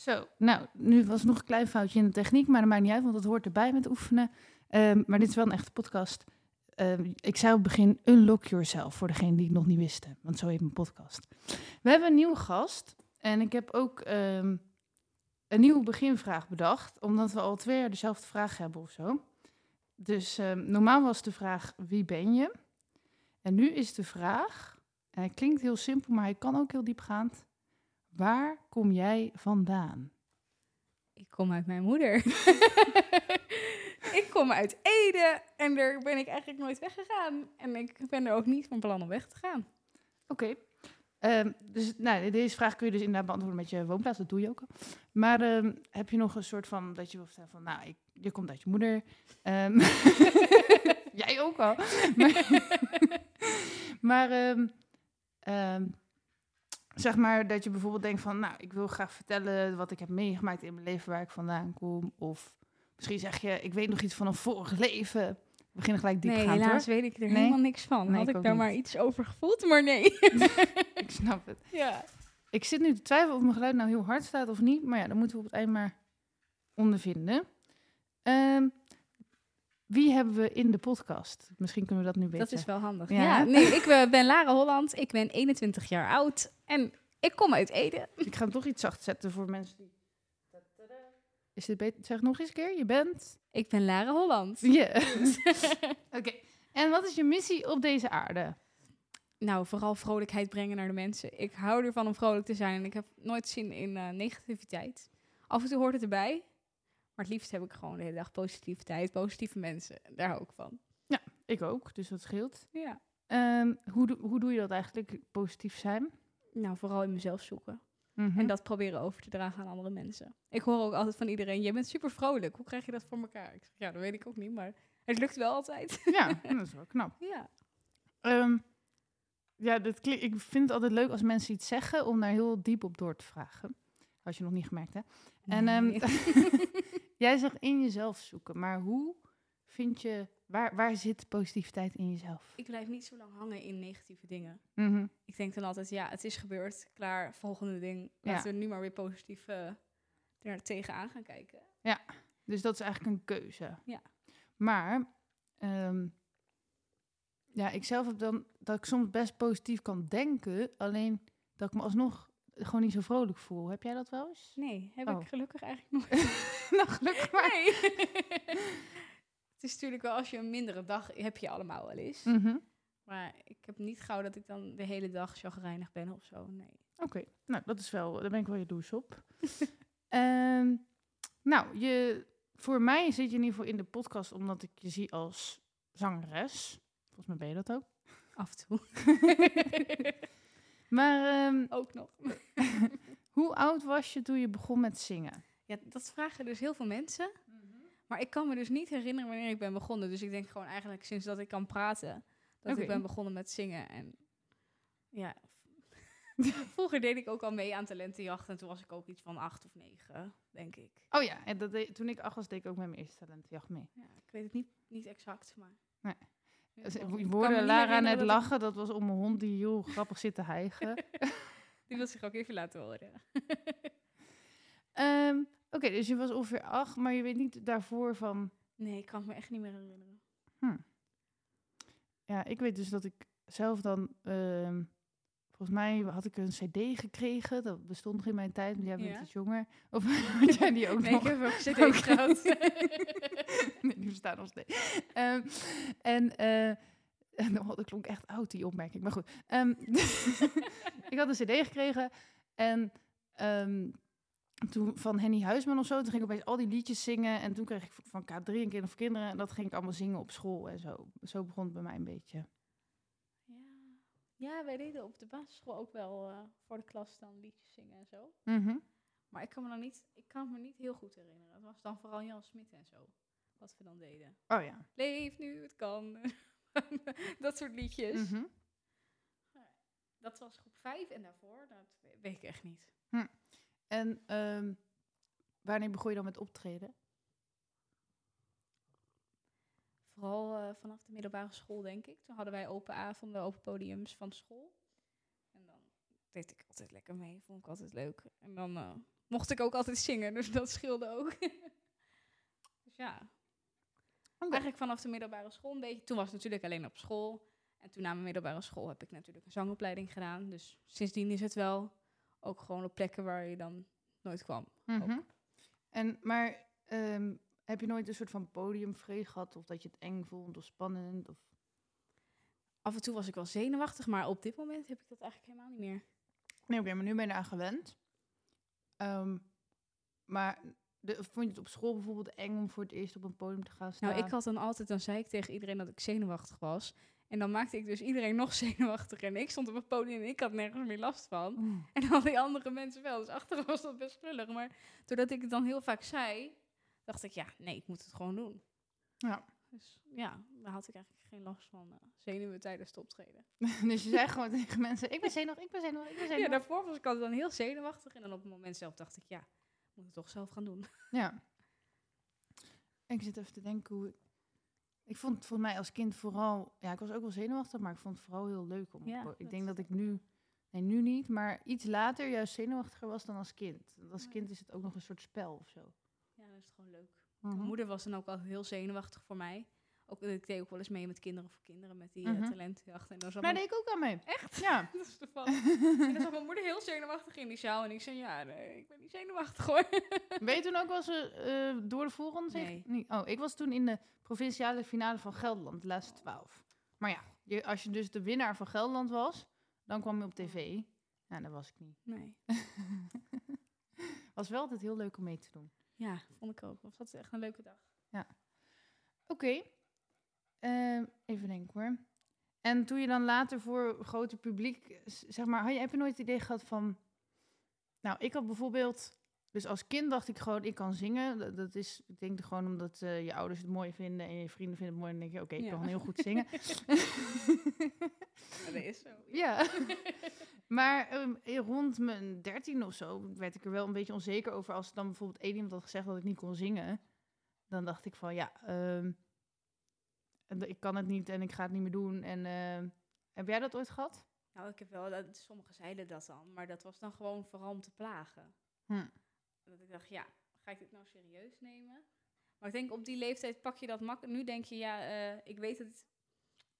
Zo, nou, nu was nog een klein foutje in de techniek, maar dat maakt niet uit, want dat hoort erbij met oefenen. Ehm, maar dit is wel een echte podcast. Ehm, ik op het begin, unlock yourself, voor degene die het nog niet wisten, want zo heet mijn podcast. We hebben een nieuwe gast en ik heb ook ehm, een nieuwe beginvraag bedacht, omdat we al twee jaar dezelfde vraag hebben of zo. Dus normaal was de vraag, wie ben je? En nu is de vraag, en hij klinkt heel simpel, maar hij kan ook heel diepgaand. Waar kom jij vandaan? Ik kom uit mijn moeder. ik kom uit Ede en daar ben ik eigenlijk nooit weggegaan. En ik ben er ook niet van plan om weg te gaan. Oké. Ehm, dus nou, deze vraag kun je dus inderdaad beantwoorden met je woonplaats, dat doe je ook al. Maar ehm, heb je nog een soort van, dat je wil vertellen van, nou, ik, je komt uit je moeder. Um, jij ook al. maar, maar zeg maar dat je bijvoorbeeld denkt van, nou, ik wil graag vertellen wat ik heb meegemaakt in mijn leven waar ik vandaan kom. Of misschien zeg je, ik weet nog iets van een vorig leven. We beginnen gelijk diep nee, gaan. helaas weet ik er helemaal niks van. Had ik, daar maar iets over gevoeld, maar nee. ik snap het. Ja. Ik zit nu te twijfelen of mijn geluid nou heel hard staat of niet. Maar ja, dan moeten we op het eind maar ondervinden. Um, wie hebben we in de podcast? Misschien kunnen we dat nu weten. Dat is wel handig. Ja, nee, ik eh, ben Lara Holland. Ik ben 21 jaar oud en ik kom uit Ede. Ik ga hem toch iets zacht zetten voor mensen die. Is dit beter? Zeg nog eens een keer. Je bent. Ik ben Lara Holland. Ja. Oké. En wat is je missie op deze aarde? Nou, vooral vrolijkheid brengen naar de mensen. Ik hou ervan om vrolijk te zijn en ik heb nooit zin in uh, negativiteit. Af en toe hoort het erbij. Maar het liefst heb ik gewoon de hele dag positiviteit, positieve mensen. Daar hou ik van. Ja, ik ook, dus dat scheelt. Ja. Um, hoe, hoe doe je dat eigenlijk, positief zijn? Nou, vooral in mezelf zoeken. Mhm. En dat proberen over te dragen aan andere mensen. Ik hoor ook altijd van iedereen, je bent super vrolijk. Hoe krijg je dat voor elkaar? Ik zeg, ja, dat weet ik ook niet, maar het lukt wel altijd. Ja, dat is wel knap. Ja. Um, ja, dat ik vind het altijd leuk als mensen iets zeggen om daar heel diep op door te vragen. Had je nog niet gemerkt, hè? En um, jij zegt in jezelf zoeken, maar hoe vind je, waar, waar zit positiviteit in jezelf? Ik blijf niet zo lang hangen in negatieve dingen. Mhm. Ik denk dan altijd, ja, het is gebeurd, klaar, volgende ding. Laten we nu maar weer positief uh, er tegenaan gaan kijken. Ja, dus dat is eigenlijk een keuze. Ja. Maar, um, ja, ik zelf heb dan dat ik soms best positief kan denken, alleen dat ik me alsnog gewoon niet zo vrolijk voel. Heb jij dat wel eens? Nee, heb ik oh. gelukkig eigenlijk nooit. nou, gelukkig maar. Nee. het is natuurlijk wel als je een mindere dag heb je allemaal wel eens. Mhm. Maar ik heb niet gauw dat ik dan de hele dag chagrijnig ben of zo. Nee. Oké, nou dat is wel, daar ben ik wel je douche op. um, nou, je, voor mij zit je in ieder geval in de podcast omdat ik je zie als zangeres. Volgens mij ben je dat ook. Af en toe. Maar um, ook nog. hoe oud was je toen je begon met zingen? Ja, dat vragen dus heel veel mensen. Maar ik kan me dus niet herinneren wanneer ik ben begonnen. Dus ik denk gewoon eigenlijk sinds dat ik kan praten, dat ik ben begonnen met zingen. En ja, vroeger deed ik ook al mee aan talentenjacht. En toen was ik ook iets van acht of negen, denk ik. Oh ja, en dat toen ik acht was, deed ik ook met mijn eerste talentenjacht mee. Ja, ik weet het niet, niet exact, maar... Nee. Je hoorde Lara net lachen, dat was om een hond die heel grappig zit te hijgen. die wil zich ook even laten horen. um, Oké, dus je was ongeveer acht, maar je weet niet daarvoor van... Nee, ik kan me echt niet meer herinneren. Hm. Ja, ik weet dus dat ik zelf dan... Um, volgens mij had ik een cd gekregen. Dat bestond nog in mijn tijd, maar jij bent ja. iets jonger. Of had jij die ook nee, nog? ik heb ook cd gehad. nee, die bestaan nog steeds. Um, en... Uh, oh, dat klonk echt oud, die opmerking. Maar goed. Um, ik had een cd gekregen. En um, toen van Henny Huisman of zo. Toen ging ik opeens al die liedjes zingen. En toen kreeg ik van K3 een kind voor kinderen. En dat ging ik allemaal zingen op school en zo. Zo begon het bij mij een beetje. Ja, wij deden op de basisschool ook wel uh, voor de klas dan liedjes zingen en zo. Mm -hmm. Maar ik kan me dan niet, ik kan me niet heel goed herinneren. Het was dan vooral Jan Smit en zo. Wat we dan deden. Oh ja. Leef nu, het kan. dat soort liedjes. Mhm. Dat was groep 5 en daarvoor, dat we- weet ik echt niet. En ehm, wanneer begon je dan met optreden? Vooral eh, vanaf de middelbare school, denk ik. Toen hadden wij open avonden, open podiums van school. En dan deed ik altijd lekker mee, vond ik altijd leuk. En dan eh, mocht ik ook altijd zingen, dus dat scheelde ook. dus ja, eigenlijk vanaf de middelbare school een beetje. Toen was het natuurlijk alleen op school. En toen na mijn middelbare school heb ik natuurlijk een zangopleiding gedaan. Dus sindsdien is het wel ook gewoon op plekken waar je dan nooit kwam. Mhm. En, maar ehm, heb je nooit een soort van podiumvrees gehad? Of dat je het eng vond of spannend? Of... Af en toe was ik wel zenuwachtig, maar op dit moment heb ik dat eigenlijk helemaal niet meer. Nee, oké, maar nu ben je eraan gewend. Ehm, maar de, vond je het op school bijvoorbeeld eng om voor het eerst op een podium te gaan staan? Nou, ik had dan altijd, dan zei ik tegen iedereen dat ik zenuwachtig was. En dan maakte ik dus iedereen nog zenuwachtiger. En ik stond op het podium en ik had nergens meer last van. En al die andere mensen wel. Dus achteraf was dat best lullig. Maar doordat ik het dan heel vaak zei, dacht ik, ja, nee, ik moet het gewoon doen. Ja. Dus ja, daar had ik eigenlijk geen last van eh, zenuwen tijdens het optreden. dus je zei gewoon tegen mensen, ik ben zenuwachtig, ik ben zenuwachtig, ik ben Ja, zenuwachtig. daarvoor was ik altijd dan heel zenuwachtig. En dan op het moment zelf dacht ik, ja, ik moet het toch zelf gaan doen. Ja. Ik zit even te denken hoe... Ik vond het voor mij als kind vooral... Ja, ik was ook wel zenuwachtig, maar ik vond het vooral heel leuk om... Ja, ik denk dat ik nu... Nee, nu niet, maar iets later juist zenuwachtiger was dan als kind. Want als Ja. kind is het ook nog een soort spel of zo. Is het gewoon leuk. Mhm. Mijn moeder was dan ook altijd heel zenuwachtig voor mij. Ook, ik deed ook wel eens mee met kinderen voor kinderen, met die eh, Mhm. talentjacht. En dan zat Daar mijn, deed ik ook aan mee. Echt? Ja. dat is toevallig. en dan zat mijn moeder heel zenuwachtig in die zaal. En ik zei, ja, nee, ik ben niet zenuwachtig hoor. Ben je toen ook wel eens eh, eh, door de voorronde? zeg- Nee. Oh, ik was toen in de provinciale finale van Gelderland, de laatste twaalf. Maar ja, je, als je dus de winnaar van Gelderland was, dan kwam je op tv. Nou, dat was ik niet. Nee. Was wel altijd heel leuk om mee te doen. Ja, vond ik ook. Was dat echt een leuke dag. Oké. Ehm, even denken hoor. En toen je dan later voor een groter publiek, zeg maar, had je, heb je nooit het idee gehad van... Nou, ik had bijvoorbeeld... Dus als kind dacht ik gewoon, ik kan zingen. Dat, dat is, ik denk gewoon omdat eh, je ouders het mooi vinden en je vrienden vinden het mooi. Dan denk je, oké, ik Ja. kan heel goed zingen. Ja, dat is zo. ja. maar ehm, rond mijn dertien of zo werd ik er wel een beetje onzeker over. Als dan bijvoorbeeld één iemand had gezegd dat ik niet kon zingen. Dan dacht ik van, ja, ehm, ik kan het niet en ik ga het niet meer doen. En ehm, heb jij dat ooit gehad? Nou, ik heb wel, dat, sommigen zeiden dat dan. Maar dat was dan gewoon vooral om te plagen. Hm. Dat ik dacht, ja, ga ik dit nou serieus nemen? Maar ik denk op die leeftijd pak je dat makkelijk. Nu denk je, ja, eh, ik weet dat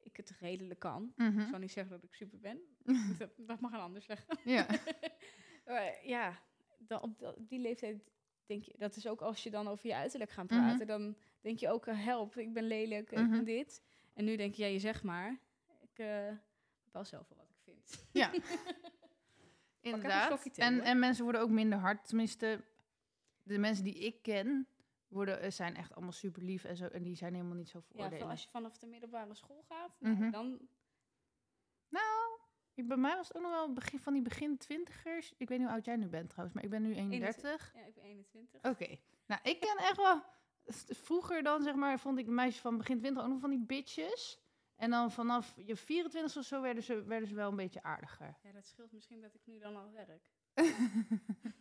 ik het redelijk kan. Mhm. Ik zal niet zeggen dat ik super ben. dat, dat mag een ander zeggen. Ja. Maar ja, dan op, die leeftijd denk je, dat is ook als je dan over je uiterlijk gaat Mhm. praten, dan denk je ook, eh, help, ik ben lelijk, ik ben dit. En nu denk je, ja, je zeg maar, ik eh, bepaal zelf wel wat ik vind. ja. Inderdaad. En, hoor. en mensen worden ook minder hard. Tenminste, de mensen die ik ken, worden, eh, zijn echt allemaal super lief en zo. En die zijn helemaal niet zo Ja, van veroordelend. als je vanaf de middelbare school gaat, nou, Mhm. dan Nou, ik, bij mij was het ook nog wel begin, van die begin twintigers. Ik weet niet hoe oud jij nu bent trouwens, maar ik ben nu 31. ja, ik ben 21. Oké. Nou, ik ken echt wel... Vroeger dan, zeg maar, vond ik meisjes van begin 20 ook nog van die bitches. En dan vanaf je 24 of zo werden ze, werden ze wel een beetje aardiger. Ja, dat scheelt misschien dat ik nu dan al werk.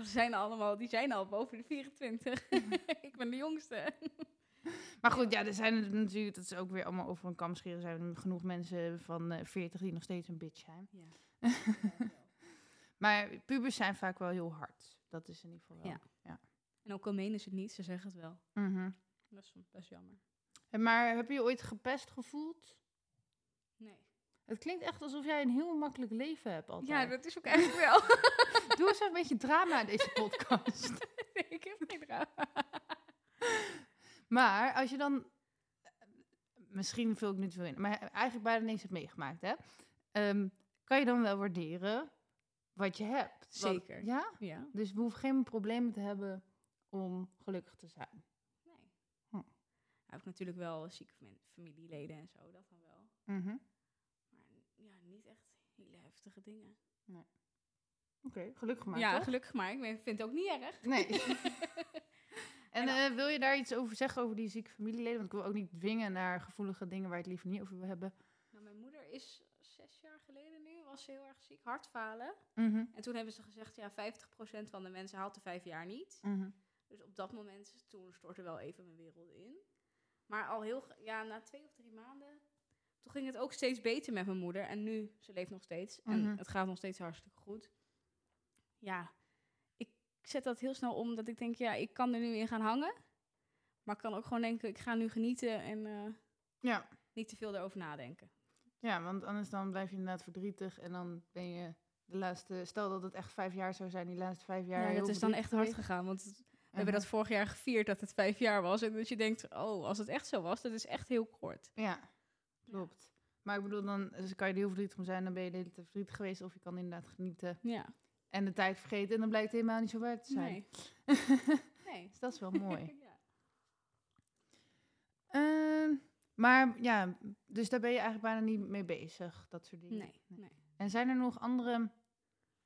dat zijn allemaal, die zijn al boven de 24. ik ben de jongste. Maar goed, ja, er zijn natuurlijk, dat is ook weer allemaal over een kam scheren. Er zijn genoeg mensen van eh 40 die nog steeds een bitch zijn. Ja. Maar pubers zijn vaak wel heel hard. Dat is in ieder geval wel. Ja. En ook al menen ze het niet, ze zeggen het wel. Mhm. Dat is soms best jammer. En Maar heb je je ooit gepest gevoeld? Nee. Het klinkt echt alsof jij een heel makkelijk leven hebt altijd. Ja, dat is ook eigenlijk wel. Doe eens een beetje drama in deze podcast. nee, ik heb geen drama. Maar als je dan... Misschien vul ik nu te veel in. Maar eigenlijk bijna niks hebt meegemaakt, hè? Ehm, kan je dan wel waarderen wat je hebt? Zeker. ja? Ja. Dus we hoeven geen problemen te hebben om gelukkig te zijn. Nee. Hm. Nou, heb ik natuurlijk wel zieke fam- familieleden en zo, dat dan wel. Mhm. Maar ja, niet echt hele heftige dingen. Oké, gelukkig maar, ja, toch? gelukkig maar. Ik ben- vind het ook niet erg. Nee. En uh, wil je daar iets over zeggen, over die zieke familieleden? Want ik wil ook niet dwingen naar gevoelige dingen waar je het liever niet over wil hebben. Nou, mijn moeder is zes jaar geleden nu, was ze heel erg ziek, hartfalen. Mhm. En toen hebben ze gezegd, ja, 50% van de mensen haalt de vijf jaar niet. Mhm. Dus op dat moment, toen stortte wel even mijn wereld in. Maar al heel, ja, na twee of drie maanden, toen ging het ook steeds beter met mijn moeder. En nu, ze leeft nog steeds. En Mhm. het gaat nog steeds hartstikke goed. Ja, ik zet dat heel snel om, dat ik denk, ja, ik kan er nu in gaan hangen. Maar ik kan ook gewoon denken, ik ga nu genieten en eh, Ja. niet te veel erover nadenken. ja, want anders dan blijf je inderdaad verdrietig en dan ben je de laatste... Stel dat het echt vijf jaar zou zijn, die laatste vijf jaar. Ja, dat is dan echt hard gegaan. Want het- we hebben dat vorig jaar gevierd dat het vijf jaar was. En dat je denkt, oh, als het echt zo was, dat is echt heel kort. Ja, klopt. Maar ik bedoel, dan dus kan je er heel verdrietig om zijn, dan ben je de hele tijd verdrietig geweest. Of je kan inderdaad genieten Ja, en de tijd vergeten. En dan blijkt het helemaal niet zo waard te zijn. nee. nee. dus dat is wel mooi. ja. Ehm, maar ja, dus daar ben je eigenlijk bijna niet mee bezig, dat soort dingen. Nee, nee. En zijn er nog andere,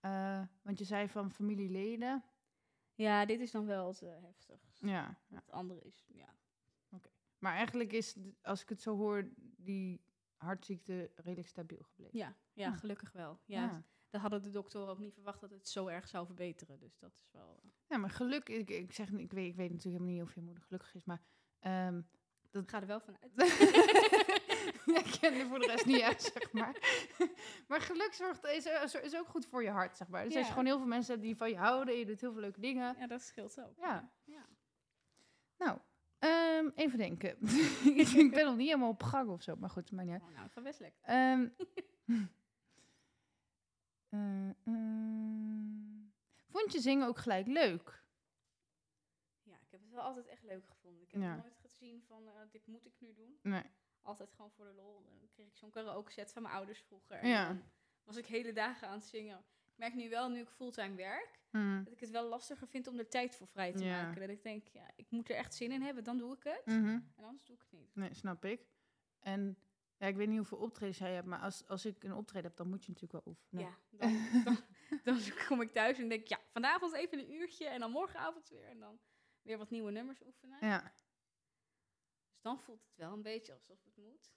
eh, want je zei van familieleden. Ja, dit is dan wel het heftigst. Ja, ja. Het andere is, ja. Maar eigenlijk is, als ik het zo hoor, die hartziekte redelijk stabiel gebleven. Ja, ja, Hm. gelukkig wel. Ja, Dat hadden de doktoren ook niet verwacht dat het zo erg zou verbeteren. Dus dat is wel... eh, Ja, maar geluk, ik, ik, zeg, ik, weet, ik weet natuurlijk helemaal niet of je moeder gelukkig is, maar... ehm, Ik ga er wel van uit. ja, ik ken er voor de rest niet uit, zeg maar. maar geluk zorgt, is, is, is ook goed voor je hart, zeg maar. Dus als Ja. je gewoon heel veel mensen hebt die van je houden, je doet heel veel leuke dingen. Ja, dat scheelt ook. Ja. ja. Nou, ehm, even denken. ik ben nog niet helemaal op gang of zo, maar goed, maar uit. Oh, nou, het gaat best lekker. Ehm, eh, ehm, vond je zingen ook gelijk leuk? Ja, ik heb het wel altijd echt leuk gevonden. Ik heb Ja. nooit gezien van, eh, dit moet ik nu doen. Nee. Altijd gewoon voor de lol. Dan kreeg ik zo'n karaoke set van mijn ouders vroeger. En Ja. dan was ik hele dagen aan het zingen. Ik merk nu wel, nu ik fulltime werk, Mm. dat ik het wel lastiger vind om er tijd voor vrij te Ja. maken. Dat ik denk, ja, ik moet er echt zin in hebben, dan doe ik het. Mhm. En anders doe ik het niet. Nee, snap ik. En ja, ik weet niet hoeveel optredens jij hebt, maar als, als ik een optreden heb, dan moet je natuurlijk wel oefenen. Ja, dan, dan, dan kom ik thuis en denk ja, vanavond even een uurtje en dan morgenavond weer. En dan weer wat nieuwe nummers oefenen. Ja, Dus dan voelt het wel een beetje alsof het moet.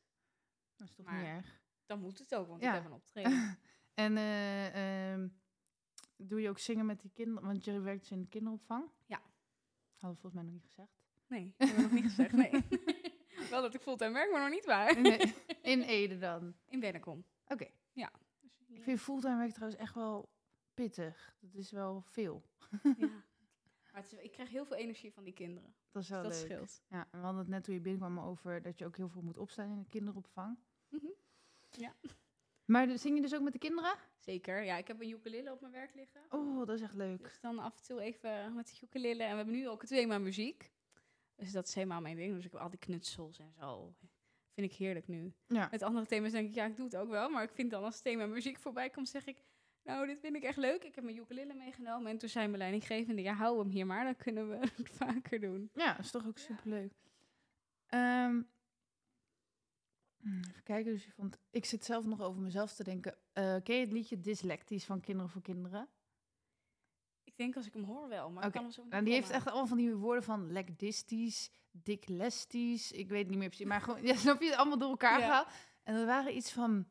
dat is toch Maar- niet erg. Dan moet het ook, want Ja. ik heb een optreden. En eh, ehm, doe je ook zingen met die kinderen? Want je werkt dus in de kinderopvang. Ja. Hadden we volgens mij nog niet gezegd. Nee, dat heb ik nog niet gezegd. Nee. wel dat ik fulltime werk, maar nog niet waar. Nee, in Ede dan. In Bennekom. Oké. Dus Ik vind fulltime werk trouwens echt wel pittig. Dat is wel veel. ja. Maar het is, ik krijg heel veel energie van die kinderen. Dat is Dus wel dat leuk. scheelt. Ja, en we hadden het net toen je binnenkwam over dat je ook heel veel moet opstaan in de kinderopvang. Mhm. Ja. Maar de- zing je dus ook met de kinderen? Zeker. Ja, ik heb een ukulele op mijn werk liggen. Oh, dat is echt leuk. Dus dan af en toe even met de ukulele. En we hebben nu ook het thema muziek. Dus dat is helemaal mijn ding. Dus ik heb al die knutsels en zo. Vind ik heerlijk nu. Ja. Met andere thema's denk ik, ja, ik doe het ook wel. Maar ik vind dan als het thema muziek voorbij komt, zeg ik... Nou, dit vind ik echt leuk. Ik heb mijn ukulele meegenomen. En toen zei mijn leidinggevende, ja, hou hem hier maar. Dan kunnen we het vaker doen. Ja, dat is toch ook superleuk. Ehm, hmm, even kijken, dus je vond... Ik zit zelf nog over mezelf te denken. Eh, ken je het liedje Dyslectisch van Kinderen voor Kinderen? Ik denk als ik hem hoor wel, maar ik kan hem zo Nou, die heeft echt allemaal van die woorden van lekdistisch, diklestisch. Ik weet het niet meer precies, maar gewoon, ja, snap je, het allemaal door elkaar Ja. gehaald. En er waren iets van,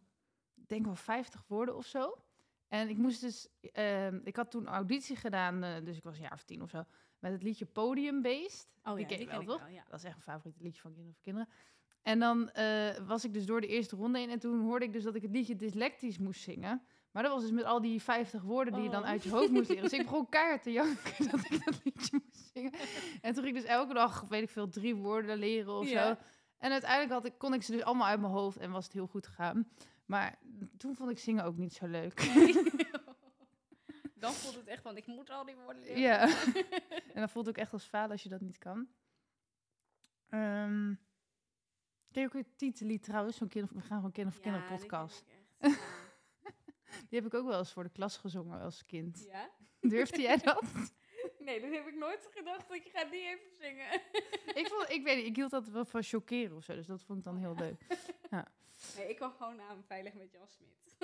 ik denk wel 50 woorden of zo. En ik moest dus, ehm, ik had toen auditie gedaan, eh, dus ik was een jaar of tien of zo, met het liedje Podium Based. Oh die ja, ken die wel, ken toch? wel, ja. Dat is echt een favoriet liedje van Kinderen voor Kinderen. En dan eh, was ik dus door de eerste ronde in en toen hoorde ik dus dat ik het liedje dyslectisch moest zingen. Maar dat was dus met al die 50 woorden die je dan Oh. uit je hoofd moest leren. Dus ik begon keihard te janken dat ik dat liedje moest zingen. En toen ging ik dus elke dag, weet ik veel, drie woorden leren of Ja. zo. En uiteindelijk had ik, kon ik ze dus allemaal uit mijn hoofd en was het heel goed gegaan. Maar toen vond ik zingen ook niet zo leuk. dan voelt het echt van, ik moet al die woorden leren. Ja. en dan voelt het ook echt als falen als je dat niet kan. Ehm ken je ook weer Titeli trouwens? Zo'n kinder, we gaan gewoon kinder voor Ja, podcast. Die heb ik ook wel eens voor de klas gezongen als kind. Ja? Durfde jij dat? Nee, dat heb ik nooit gedacht. Ik ga die even zingen. ik, vond, ik weet niet, ik hield dat wel van chockeren of zo. Dus dat vond ik dan heel leuk. Nee, ik kwam gewoon aan veilig met Jan Smit.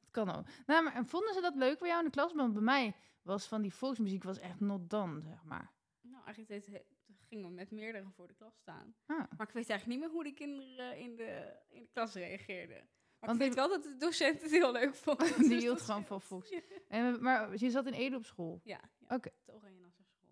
Het kan ook. Nou, maar en vonden ze dat leuk bij jou in de klas? Want bij mij was van die volksmuziek was echt not done, zeg maar. Nou, eigenlijk deed, gingen we met meerdere voor de klas staan. Ah. Maar ik weet eigenlijk niet meer hoe die kinderen in de, in de klas reageerden. Maar Want ik weet wel dat de docent het heel leuk vond. Die Dus hield gewoon van volks. En, maar je zat in Ede op school. Ja, ja Oké. de Oranje Nassauschool.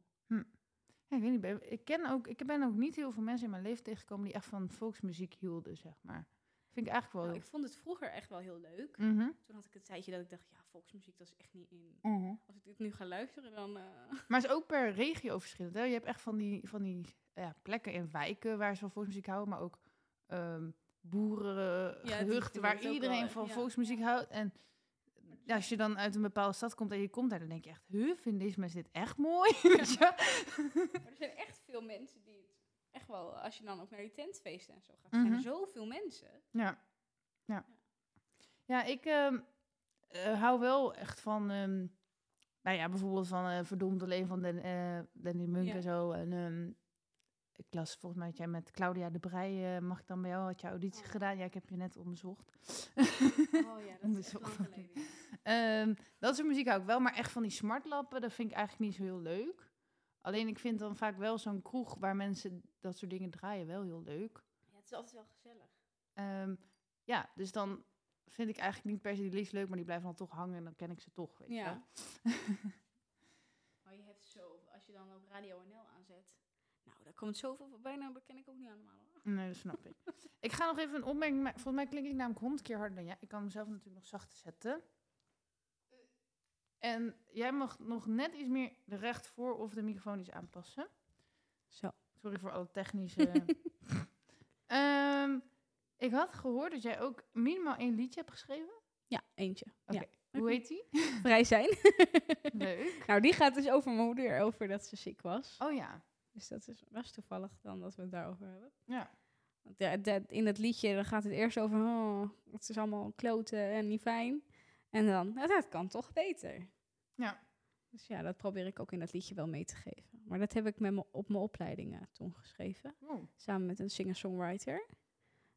Ja, ik weet niet. ben- Ik ken ook, ik ben ook niet heel veel mensen in mijn leven tegengekomen die echt van volksmuziek hielden, zeg maar. Vind ik eigenlijk wel. Nou, ik vond het vroeger echt wel heel leuk. Mhm. Toen had ik een tijdje dat ik dacht, ja, volksmuziek, dat is echt niet in. Mhm. Als ik dit nu ga luisteren, dan... eh, Maar het is ook per regio verschillend. Hè? Je hebt echt van die, van die ja, plekken in wijken waar ze van volksmuziek houden, maar ook ehm boerengehuchten vinden waar iedereen wel, van ja. volksmuziek houdt. En ja, als je dan uit een bepaalde stad komt en je komt daar, dan denk je echt, huh, vinden deze mensen dit echt mooi? Maar er zijn echt veel mensen die het echt wel, als je dan ook naar die tentfeesten en zo gaat, er zijn Mhm. er zoveel mensen. Ja, ja. Ja, ik ehm, eh, hou wel echt van, ehm, nou ja, bijvoorbeeld van eh Verdomd alleen van Den, eh Danny Munk Ja. en zo. En ehm, ik las volgens mij dat jij met Claudia de Brij, eh, mag ik dan bij jou, had je auditie Oh. gedaan? Ja, ik heb je net onderzocht. Oh ja, dat Onderzocht. lang. Ehm, dat soort muziek hou ik wel, maar echt van die smartlappen, dat vind ik eigenlijk niet zo heel leuk. Alleen ik vind dan vaak wel zo'n kroeg waar mensen dat soort dingen draaien wel heel leuk. Ja, het is altijd wel gezellig. Ehm, ja, dus dan vind ik eigenlijk niet per se die liedjes leuk, maar die blijven dan toch hangen en dan ken ik ze toch, weet je Ja. wel. Maar je hebt zo, als je dan ook Radio NL nou, daar komt zoveel voorbij, nou, dat ken ik ook niet allemaal. hoor. Nee, dat snap ik. ik ga nog even een opmerking maken. Volgens mij klink ik namelijk honderd keer harder dan jij. Ik kan mezelf natuurlijk nog zachter zetten. En jij mag nog net iets meer de recht voor of de microfoon iets aanpassen. Zo. Sorry voor alle technische... Ehm, ik had gehoord dat jij ook minimaal één liedje hebt geschreven. Ja, eentje. Oké. Ja. Hoe heet die? Vrij zijn. Leuk. nou, die gaat dus over mijn moeder, over dat ze ziek was. Oh ja. Dus dat is was toevallig dan dat we het daarover hebben. Ja. Want ja, dat- in het liedje dan gaat het eerst over, oh, het is allemaal kloten en niet fijn. En dan, nou, dat kan toch beter. Ja. Dus ja, dat probeer ik ook in dat liedje wel mee te geven. Maar dat heb ik met me, op mijn opleidingen toen geschreven. Oh. Samen met een singer-songwriter.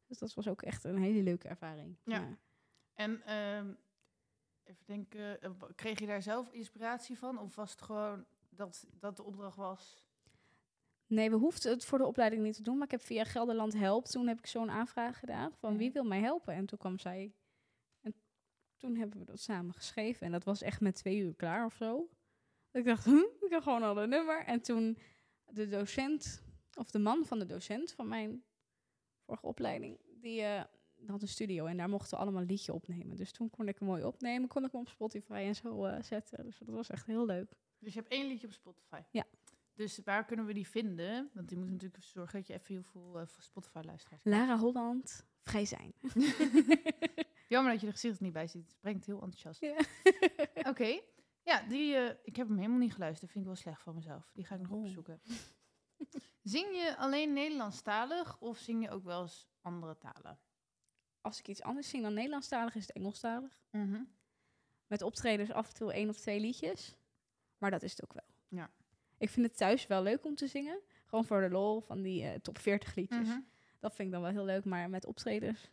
Dus dat was ook echt een hele leuke ervaring. Ja. En ehm, even denken, eh, kreeg je daar zelf inspiratie van? Of was het gewoon dat, dat de opdracht was? Nee, we hoefden het voor de opleiding niet te doen. Maar ik heb via Gelderland Help, toen heb ik zo'n aanvraag gedaan. Van wie wil mij helpen? En toen kwam zij. En toen hebben we dat samen geschreven. En dat was echt met twee uur klaar of zo. Ik dacht, hm, ik heb gewoon al een nummer. En toen de docent, of de man van de docent van mijn vorige opleiding, die eh, had een studio. En daar mochten we allemaal een liedje opnemen. Dus toen kon ik hem mooi opnemen. Kon ik hem op Spotify en zo eh, zetten. Dus dat was echt heel leuk. Dus je hebt één liedje op Spotify? Ja. Dus waar kunnen we die vinden? Want die moet natuurlijk zorgen dat je even heel veel eh, Spotify-luisteraars Lara Holland, vrij zijn. Jammer dat je er gezicht niet bij ziet. Het brengt heel enthousiast. Ja. Oké. Ja, die, eh, ik heb hem helemaal niet geluisterd. Vind ik wel slecht van mezelf. Die ga ik nog Oh. opzoeken. Zing je alleen Nederlandstalig of zing je ook wel eens andere talen? Als ik iets anders zing dan Nederlandstalig, is het Engelstalig. Mhm. Met optredens af en toe één of twee liedjes. Maar dat is het ook wel. Ja. Ik vind het thuis wel leuk om te zingen. Gewoon voor de lol van die eh, top 40 liedjes. Mhm. Dat vind ik dan wel heel leuk. Maar met optredens,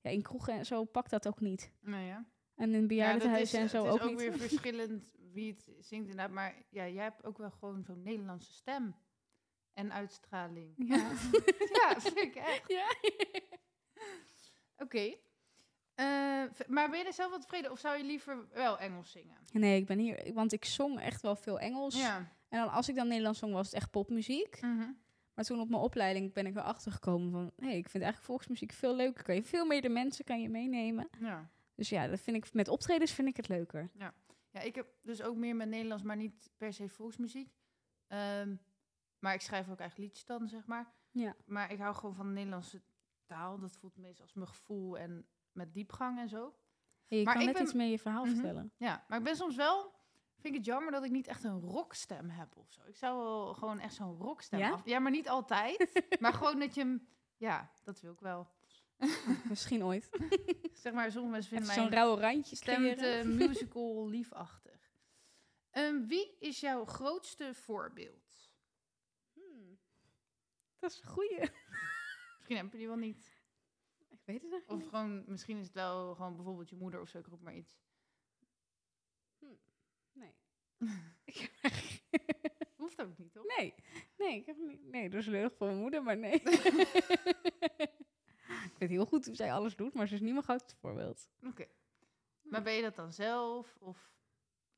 ja, in kroegen en zo pakt dat ook niet. Nou ja. En in Ja, dat bejaardentehuizen is- en zo het is ook, ook niet. weer verschillend wie het zingt inderdaad. Maar ja, jij hebt ook wel gewoon zo'n Nederlandse stem. En uitstraling. Ja. ja, vind ik echt. Ja. Oké. Eh, maar ben je er zelf wat tevreden? Of zou je liever wel Engels zingen? Nee, ik ben hier, want ik zong echt wel veel Engels. Ja. En dan als ik dan Nederlands zong, was het echt popmuziek. Mhm. Maar toen op mijn opleiding ben ik erachter gekomen van... hé, hey, ik vind eigenlijk volksmuziek veel leuker. Kan je veel meer de mensen kan je meenemen. ja. Dus ja, dat vind ik, met optredens vind ik het leuker. Ja, ik heb dus ook meer met Nederlands, maar niet per se volksmuziek. Ehm, maar ik schrijf ook eigen liedjes dan, zeg maar. Ja. Maar ik hou gewoon van de Nederlandse taal. Dat voelt meest als mijn gevoel en met diepgang en zo. Hey, je Maar kan ik net ben- iets meer je verhaal Mhm. vertellen. Ja, maar ik ben soms wel... Vind ik het jammer dat ik niet echt een rockstem heb of zo. Ik zou wel gewoon echt zo'n rockstem Ja? af... Ja, maar niet altijd. maar gewoon dat je hem... Ja, dat wil ik wel. Misschien ooit. Zeg maar, sommige mensen vinden zo'n mijn rauwe randje stem creëren. te musical liefachtig. Ehm, wie is jouw grootste voorbeeld? Hmm. Dat is een goeie. Misschien heb je die wel niet. Ik weet het echt Of gewoon, misschien is het wel gewoon bijvoorbeeld je moeder of zo, ik roep maar iets. Nee. Hoeft ook niet, toch? nee. Nee, ik heb niet. Nee, dat is leurig voor mijn moeder, maar nee. ik weet heel goed hoe zij alles doet, maar ze is niet mijn grootste voorbeeld. Oké. Maar ben je dat dan zelf? Of,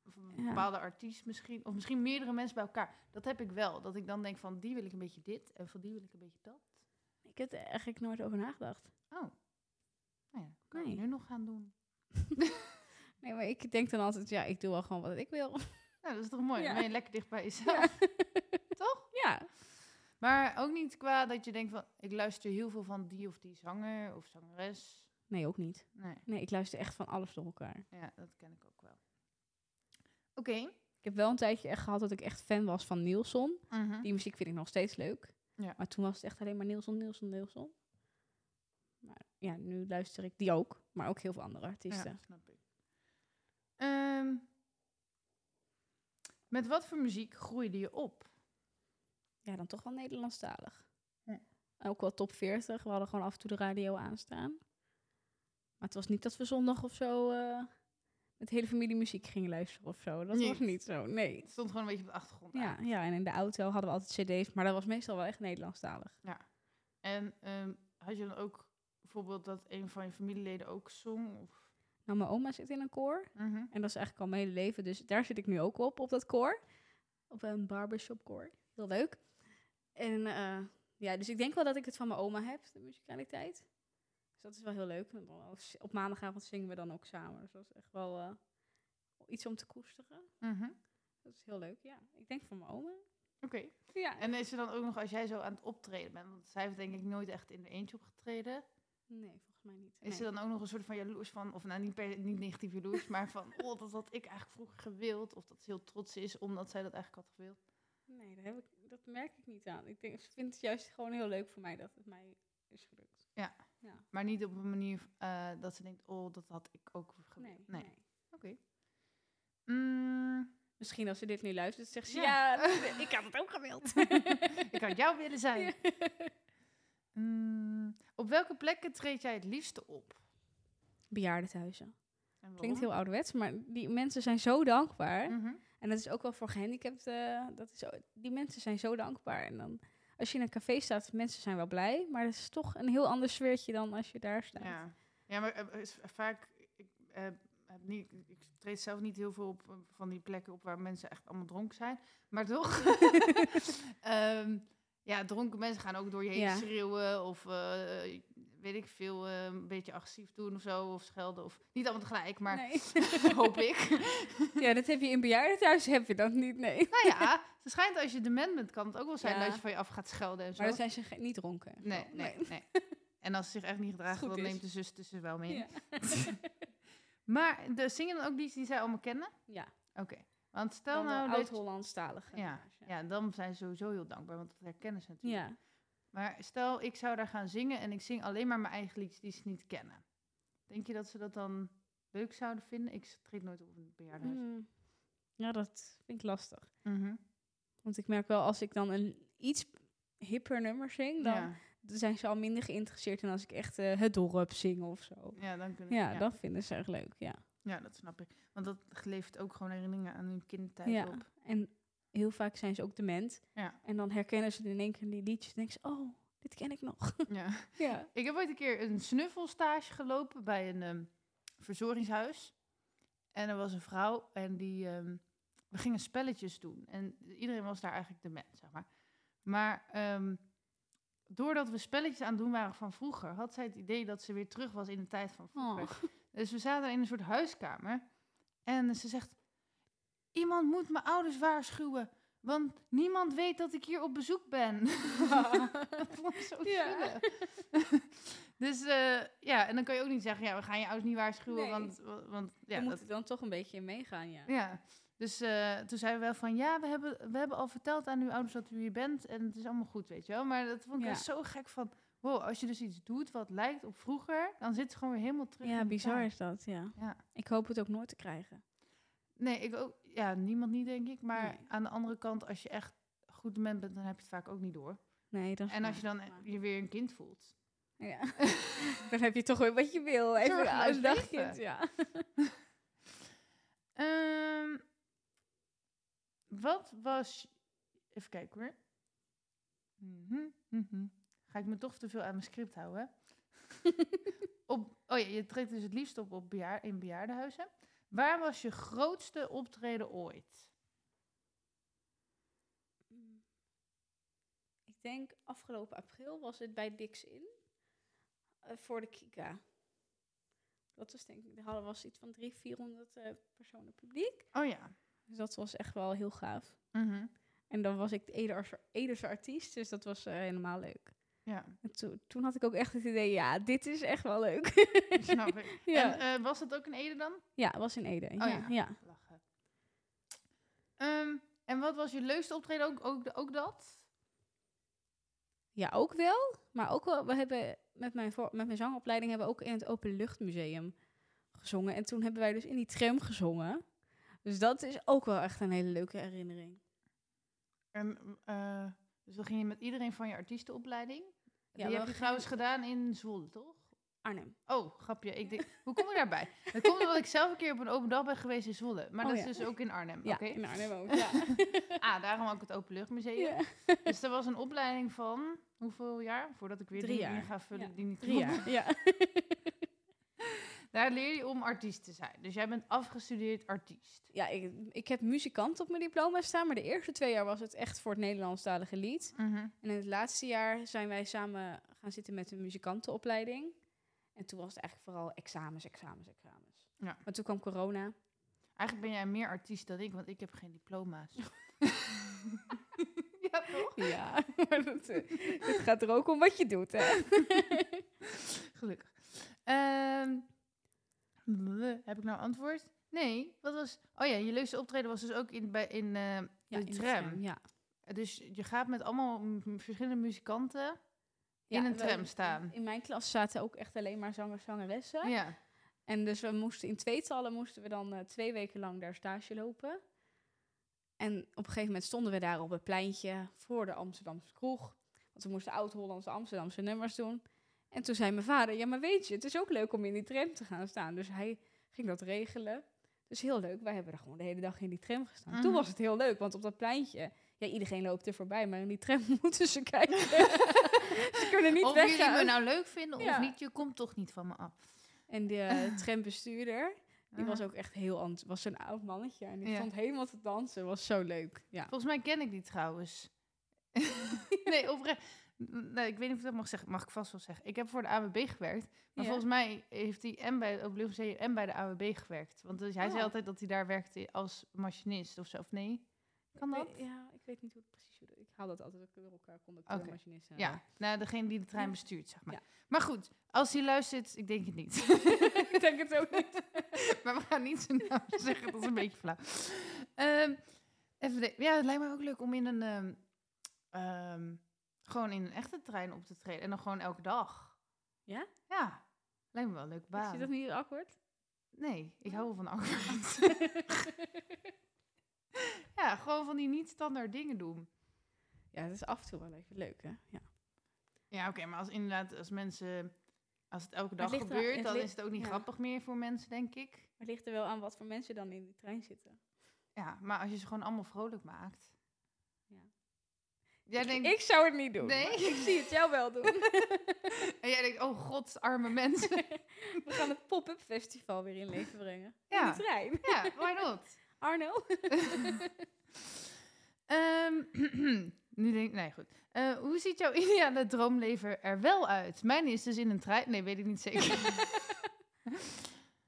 of een Ja. bepaalde artiest misschien? Of misschien meerdere mensen bij elkaar? Dat heb ik wel. Dat ik dan denk van, die wil ik een beetje dit. En van die wil ik een beetje dat. Ik heb er eigenlijk nooit over nagedacht. Oh. Nou ja, kan je nu nog gaan doen. Nee, maar ik denk dan altijd, ja, ik doe wel gewoon wat ik wil. Nou, dat is toch mooi? Ja. Dan ben je lekker dicht bij jezelf. Toch? Ja. Maar ook niet qua dat je denkt van, ik luister heel veel van die of die zanger of zangeres. Nee, ook niet. Nee, Nee, ik luister echt van alles door elkaar. ja, dat ken ik ook wel. Oké. Ik heb wel een tijdje echt gehad dat ik echt fan was van Nielsen. Mhm. Die muziek vind ik nog steeds leuk. Ja. Maar toen was het echt alleen maar Nielsen, Nielsen, Nielsen. Maar ja, nu luister ik die ook. Maar ook heel veel andere artiesten. Ja, snap ik. Ehm, met wat voor muziek groeide je op? Ja, dan toch wel Nederlandstalig. Ja. Ook wel top 40. We hadden gewoon af en toe de radio aanstaan. Maar het was niet dat we zondag of zo eh, met de hele familie muziek gingen luisteren of zo. Dat Nee. was niet zo, nee. Het stond gewoon een beetje op de achtergrond. Ja, ja, en in de auto hadden we altijd cd's, maar dat was meestal wel echt Nederlandstalig. En ehm, had je dan ook bijvoorbeeld dat een van je familieleden ook zong? Of? Nou, mijn oma zit in een koor. Mhm. En dat is eigenlijk al mijn hele leven. Dus daar zit ik nu ook op, op dat koor. Op een barbershop koor. Heel leuk. En eh, ja, dus ik denk wel dat ik het van mijn oma heb, de muzikaliteit. Dus dat is wel heel leuk. Op maandagavond zingen we dan ook samen. Dus dat is echt wel eh, iets om te koesteren. Mhm. Dat is heel leuk, ja. Ik denk van mijn oma. Oké. Ja. En is er dan ook nog, als jij zo aan het optreden bent, want zij heeft denk ik nooit echt in de eentje opgetreden, Nee, volgens mij niet. is Nee. er dan ook nog een soort van jaloers van, of nou niet, per, niet negatief jaloers, maar van, oh, dat had ik eigenlijk vroeger gewild, of dat ze heel trots is omdat zij dat eigenlijk had gewild. Nee, dat, heb ik, dat merk ik niet aan. Ik denk, ze vindt het juist gewoon heel leuk voor mij dat het mij is gelukt. Maar niet op een manier eh, dat ze denkt, oh, dat had ik ook gewild. Nee, Nee. nee. Oké. Mm, Misschien als ze dit nu luistert, zegt ze, Ja. ja, ik had het ook gewild. ik had jou willen zijn. Mm, op welke plekken treed jij het liefste op? Bejaardentehuizen. Klinkt heel ouderwets, maar die mensen zijn zo dankbaar. Mhm. En dat is ook wel voor gehandicapten. Dat is die mensen zijn zo dankbaar. En dan, als je in een café staat, mensen zijn wel blij. Maar het is toch een heel ander sfeertje dan als je daar staat. Ja, ja maar eh, is vaak, ik, eh, niet, ik treed zelf niet heel veel op eh, van die plekken op waar mensen echt allemaal dronken zijn. Maar toch, Ehm, ja, dronken mensen gaan ook door je heen Ja. schreeuwen of eh, weet ik veel, eh, een beetje agressief doen of zo, of schelden. Of niet allemaal tegelijk, maar Nee. hoop ik. ja, dat heb je in bejaardentehuis, heb je dat niet, nee. nou ja, het schijnt als je dement bent, kan het ook wel zijn Ja. dat je van je af gaat schelden en zo. Maar dan zijn ze niet dronken. Nee, nee, nee. En als ze zich echt niet gedragen, dan is. neemt de zus tussen wel mee. Ja. Maar de, zingen dan ook liedjes die zij allemaal kennen? ja. Oké. Want stel Dan nou oud-Hollandstalige. Ja, ja, dan zijn ze sowieso heel dankbaar, want dat herkennen ze natuurlijk. ja. Maar stel, ik zou daar gaan zingen en ik zing alleen maar mijn eigen liedjes die ze niet kennen. Denk je dat ze dat dan leuk zouden vinden? Ik treed nooit op een bejaardenhuis. Hmm. Ja, dat vind ik lastig. Mhm. Want ik merk wel, als ik dan een iets hipper nummer zing, dan Ja. zijn ze al minder geïnteresseerd in als ik echt eh, het dorp zing of zo. ja, dan kunnen Ja, ja. dat vinden ze erg leuk, ja. Ja, dat snap ik. Want dat levert ook gewoon herinneringen aan hun kindertijd ja. op. En heel vaak zijn ze ook dement. Ja. En dan herkennen ze in één keer die liedjes en denken ze, oh, dit ken ik nog. ja. ja. Ik heb ooit een keer een snuffelstage gelopen bij een ehm, verzorgingshuis. En er was een vrouw en die... ehm, we gingen spelletjes doen. En iedereen was daar eigenlijk dement, zeg maar. Maar ehm, doordat we spelletjes aan het doen waren van vroeger... had zij het idee dat ze weer terug was in de tijd van vroeger. Oh. Dus we zaten in een soort huiskamer. En ze zegt... Iemand moet mijn ouders waarschuwen. Want niemand weet dat ik hier op bezoek ben. dat vond ik zo Ja. zielig. dus eh, ja, en dan kan je ook niet zeggen... Ja, we gaan je ouders niet waarschuwen. Nee. Want, want ja, dat, moet dan toch een beetje in meegaan, ja. ja. Dus eh, toen zeiden we wel van... Ja, we hebben, we hebben al verteld aan uw ouders dat u hier bent. En het is allemaal goed, weet je wel. Maar dat vond ik Ja. zo gek van... Wow, als je dus iets doet wat lijkt op vroeger... dan zit ze gewoon weer helemaal terug Ja, bizar is dat, ja. Ja. Ik hoop het ook nooit te krijgen. Nee, ik ook. Ja, niemand niet, denk ik. Maar Nee. aan de andere kant, als je echt goed dement bent, dan heb je het vaak ook niet door. Nee, dat is En als je dan je weer een kind voelt. Ja. dan heb je toch weer wat je wil. Even een Zorgeloos dagkind, ja. Ehm, wat was... Even kijken hoor. Mhm, mhm. Ga ik me toch te veel aan mijn script houden? op, oh ja, je treedt dus het liefst op, op bejaar, in bejaardenhuizen. Waar was je grootste optreden ooit? Mm. Ik denk afgelopen april was het bij Dix in. eh, voor de Kika. Dat was denk ik, er was iets van 300, 400 eh, personen publiek. Oh ja. Dus dat was echt wel heel gaaf. Mhm. En dan was ik de Ederse, Ederse artiest, dus dat was eh, helemaal leuk. Ja, En toen- toen had ik ook echt het idee, ja, dit is echt wel leuk. snap ik. Ja. En eh, was dat ook in Ede dan? ja, was in Ede. Oh ja, ja. Lachen. Ehm, en wat was je leukste optreden? Ook, ook, ook dat? Ja, ook wel. Maar ook wel, we hebben met mijn, voor, met mijn zangopleiding hebben we ook in het Openluchtmuseum gezongen. En toen hebben wij dus in die tram gezongen. Dus dat is ook wel echt een hele leuke herinnering. En, eh, dus dan ging je met iedereen van je artiestenopleiding? Die we heb je trouwens gedaan in Zwolle, toch? Arnhem. Oh, grapje. Ik denk, hoe kom ik daarbij? Dat komt omdat ik zelf een keer op een open dag ben geweest in Zwolle. Maar Oh, dat ja. is dus ook in Arnhem, Ja, in Arnhem ook. Ja. Ah, daarom ook het Openluchtmuseum. ja. Dus er was een opleiding van hoeveel jaar? Voordat ik weer Drie die jaar. ga vullen Ja, die niet Drie jaar. Ja. Daar leer je om artiest te zijn. Dus jij bent afgestudeerd artiest. ja, ik, ik heb muzikant op mijn diploma staan. Maar de eerste twee jaar was het echt voor het Nederlandstalige lied. En in het laatste jaar zijn wij samen gaan zitten met een muzikantenopleiding. En toen was het eigenlijk vooral examens, examens, examens. Ja. Maar toen kwam corona. Eigenlijk ben jij meer artiest dan ik, want ik heb geen diploma's. ja, toch? Ja, maar dat, eh, het gaat er ook om wat je doet, hè? Gelukkig. Ehm, heb ik nou antwoord? Nee, wat was... Oh ja, je leukste optreden was dus ook in, bij, in eh, Ja, de in de tram. Ja. Dus je gaat met allemaal verschillende muzikanten in Ja, een tram staan. In mijn klas zaten ook echt alleen maar zangers, zangeressen. Ja. En dus we moesten in tweetallen moesten we dan eh, twee weken lang daar stage lopen. En op een gegeven moment stonden we daar op het pleintje voor de Amsterdamse kroeg. Want we moesten oud-Hollandse Amsterdamse nummers doen. En toen zei mijn vader, ja maar weet je, het is ook leuk om in die tram te gaan staan. Dus hij ging dat regelen. Dus heel leuk, wij hebben er gewoon de hele dag in die tram gestaan. Mhm. Toen was het heel leuk, want op dat pleintje, ja iedereen loopt er voorbij, maar in die tram moeten ze kijken. ze kunnen niet of weggaan. jullie me nou leuk vinden Ja. of niet, je komt toch niet van me af. En de eh, trambestuurder, die was ook echt heel was zo'n oud mannetje. En die Ja. stond helemaal te dansen. Was zo leuk. Ja. Volgens mij ken ik die trouwens. nee, oprecht. Nee, ik weet niet of ik dat mag zeggen. Mag ik vast wel zeggen. Ik heb voor de AWB gewerkt. Maar Ja. volgens mij heeft hij en bij het en bij de AWB gewerkt. Want dus hij zei Oh. altijd dat hij daar werkte als machinist of zo. Of nee? Kan dat? ja, ik weet niet hoe het precies Ik haal dat altijd door elkaar. Conducteur, Oké. machinist. en- Ja, nou, degene die de trein Ja. bestuurt, zeg maar. Ja. Maar goed, als hij luistert, ik denk het niet. ik denk het ook niet. maar we gaan niet zijn naam zeggen, dat is een beetje flauw. Ehm, even de- ja, het lijkt me ook leuk om in een... ehm, ehm, gewoon in een echte trein op te treden. En dan gewoon elke dag. Ja? Ja, lijkt me wel een leuke Is je baan. dat niet awkward? Nee, ik hou wel van awkward. ja, gewoon van die niet-standaard dingen doen. ja, het is af en toe wel even leuk, hè? Ja. Ja, oké, maar als inderdaad, als mensen... Als het elke dag het er- gebeurt, dan is het ook niet ja. grappig meer voor mensen, denk ik. Maar het ligt er wel aan wat voor mensen dan in die trein zitten. Ja, maar als je ze gewoon allemaal vrolijk maakt. Jij Ik- denkt, ik zou het niet doen. Nee? Ik zie het jou wel doen. en jij denkt, oh god, arme mensen. We gaan het pop-up festival weer in leven brengen. Ja. In de trein. ja, why not? Arno? Ehm, nu denk ik, nee goed. Eh, hoe ziet jouw ideale droomleven er wel uit? Mijn is dus in een trein. Nee, weet ik niet zeker.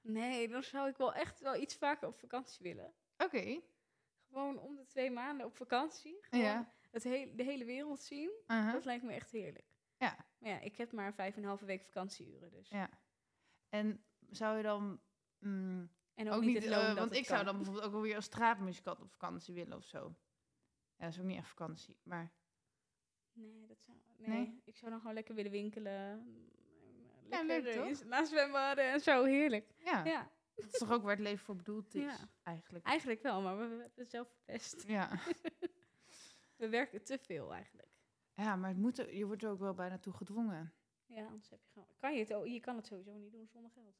Nee, dan zou ik wel echt wel iets vaker op vakantie willen. Oké. Gewoon om de twee maanden op vakantie. Gewoon Ja. Het he- de hele wereld zien. aha. Dat lijkt me echt heerlijk. Ja. Maar ja, ik heb maar vijf en een halve week vakantieuren. Dus. Ja. En zou je dan mm, En ook, niet, het loon dat want ik zou dan bijvoorbeeld ook wel weer als straatmuzikant op vakantie willen of zo. Ja, dat is ook niet echt vakantie, maar Nee, dat zou... Nee, Nee? ik zou dan gewoon lekker willen winkelen. Ja, Lekker leuk, eh, toch? naast zwembaden en zo, heerlijk. ja, Ja, dat is toch ook waar het leven voor bedoeld is, Ja. eigenlijk. eigenlijk wel, maar we, we hebben het zelf verpest. Ja. We werken te veel eigenlijk. ja, maar het moet er, je wordt er ook wel bijna toe gedwongen. Ja, anders heb je gewoon... Kan je, het, ook- je kan het sowieso niet doen zonder geld.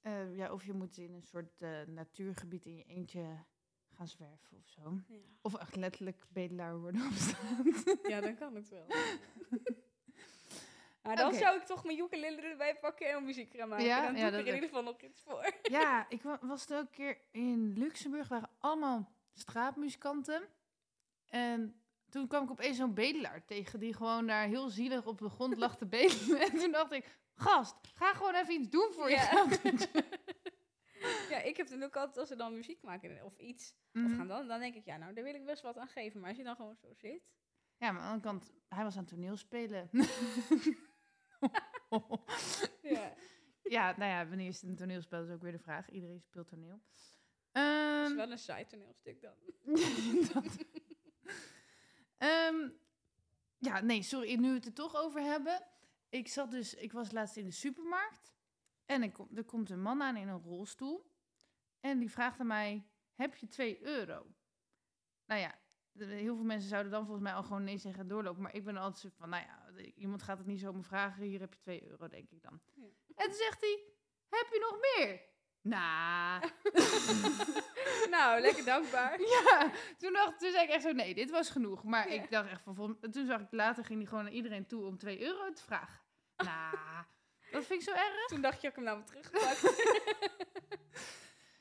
Eh, ja, of je moet in een soort eh, natuurgebied in je eentje gaan zwerven of zo. Ja. Of echt letterlijk bedelaar worden op straat. ja, dan kan het wel. Maar dan zou ik toch mijn ukulele erbij pakken en muziek gaan maken. Ja? dan doe Ja, ik er in ieder geval nog iets voor. ja, ik wa- was er ook een keer in Luxemburg. waren allemaal straatmuzikanten. En toen kwam ik opeens zo'n bedelaar tegen... die gewoon daar heel zielig op de grond lag te bedelen. En toen dacht ik... Gast, ga gewoon even iets doen voor je Ja. geld. ja, ik heb dan ook altijd als ze dan muziek maken of iets. Of Mhm. gaan dan, dan denk ik, ja, nou, daar wil ik best wat aan geven. Maar als je dan gewoon zo zit. Ja, maar aan de andere kant, hij was aan toneel spelen. Ja. ja, nou ja, wanneer is het een toneelspel is ook weer de vraag. Iedereen speelt toneel. Dat Ehm, is wel een saai toneelstuk dan. dat. Ehm, ja, nee, sorry, nu we het er toch over hebben. Ik zat dus, ik was laatst in de supermarkt. En ik kom, er komt een man aan in een rolstoel. En die vraagt aan mij, heb je 2 euro? Nou ja, heel veel mensen zouden dan volgens mij al gewoon nee zeggen en doorlopen. Maar ik ben altijd zo van, nou ja, iemand gaat het niet zomaar vragen. Hier heb je 2 euro, denk ik dan. Ja. En toen zegt hij, heb je nog meer? Nou, nou, lekker dankbaar. ja, toen, dacht, toen zei ik echt zo, nee, dit was genoeg. Maar Ja. ik dacht echt van, toen zag ik later, ging hij gewoon naar iedereen toe om 2 euro te vragen. Nou, dat vind ik zo erg. Toen dacht je, ik hem nou weer teruggepakt.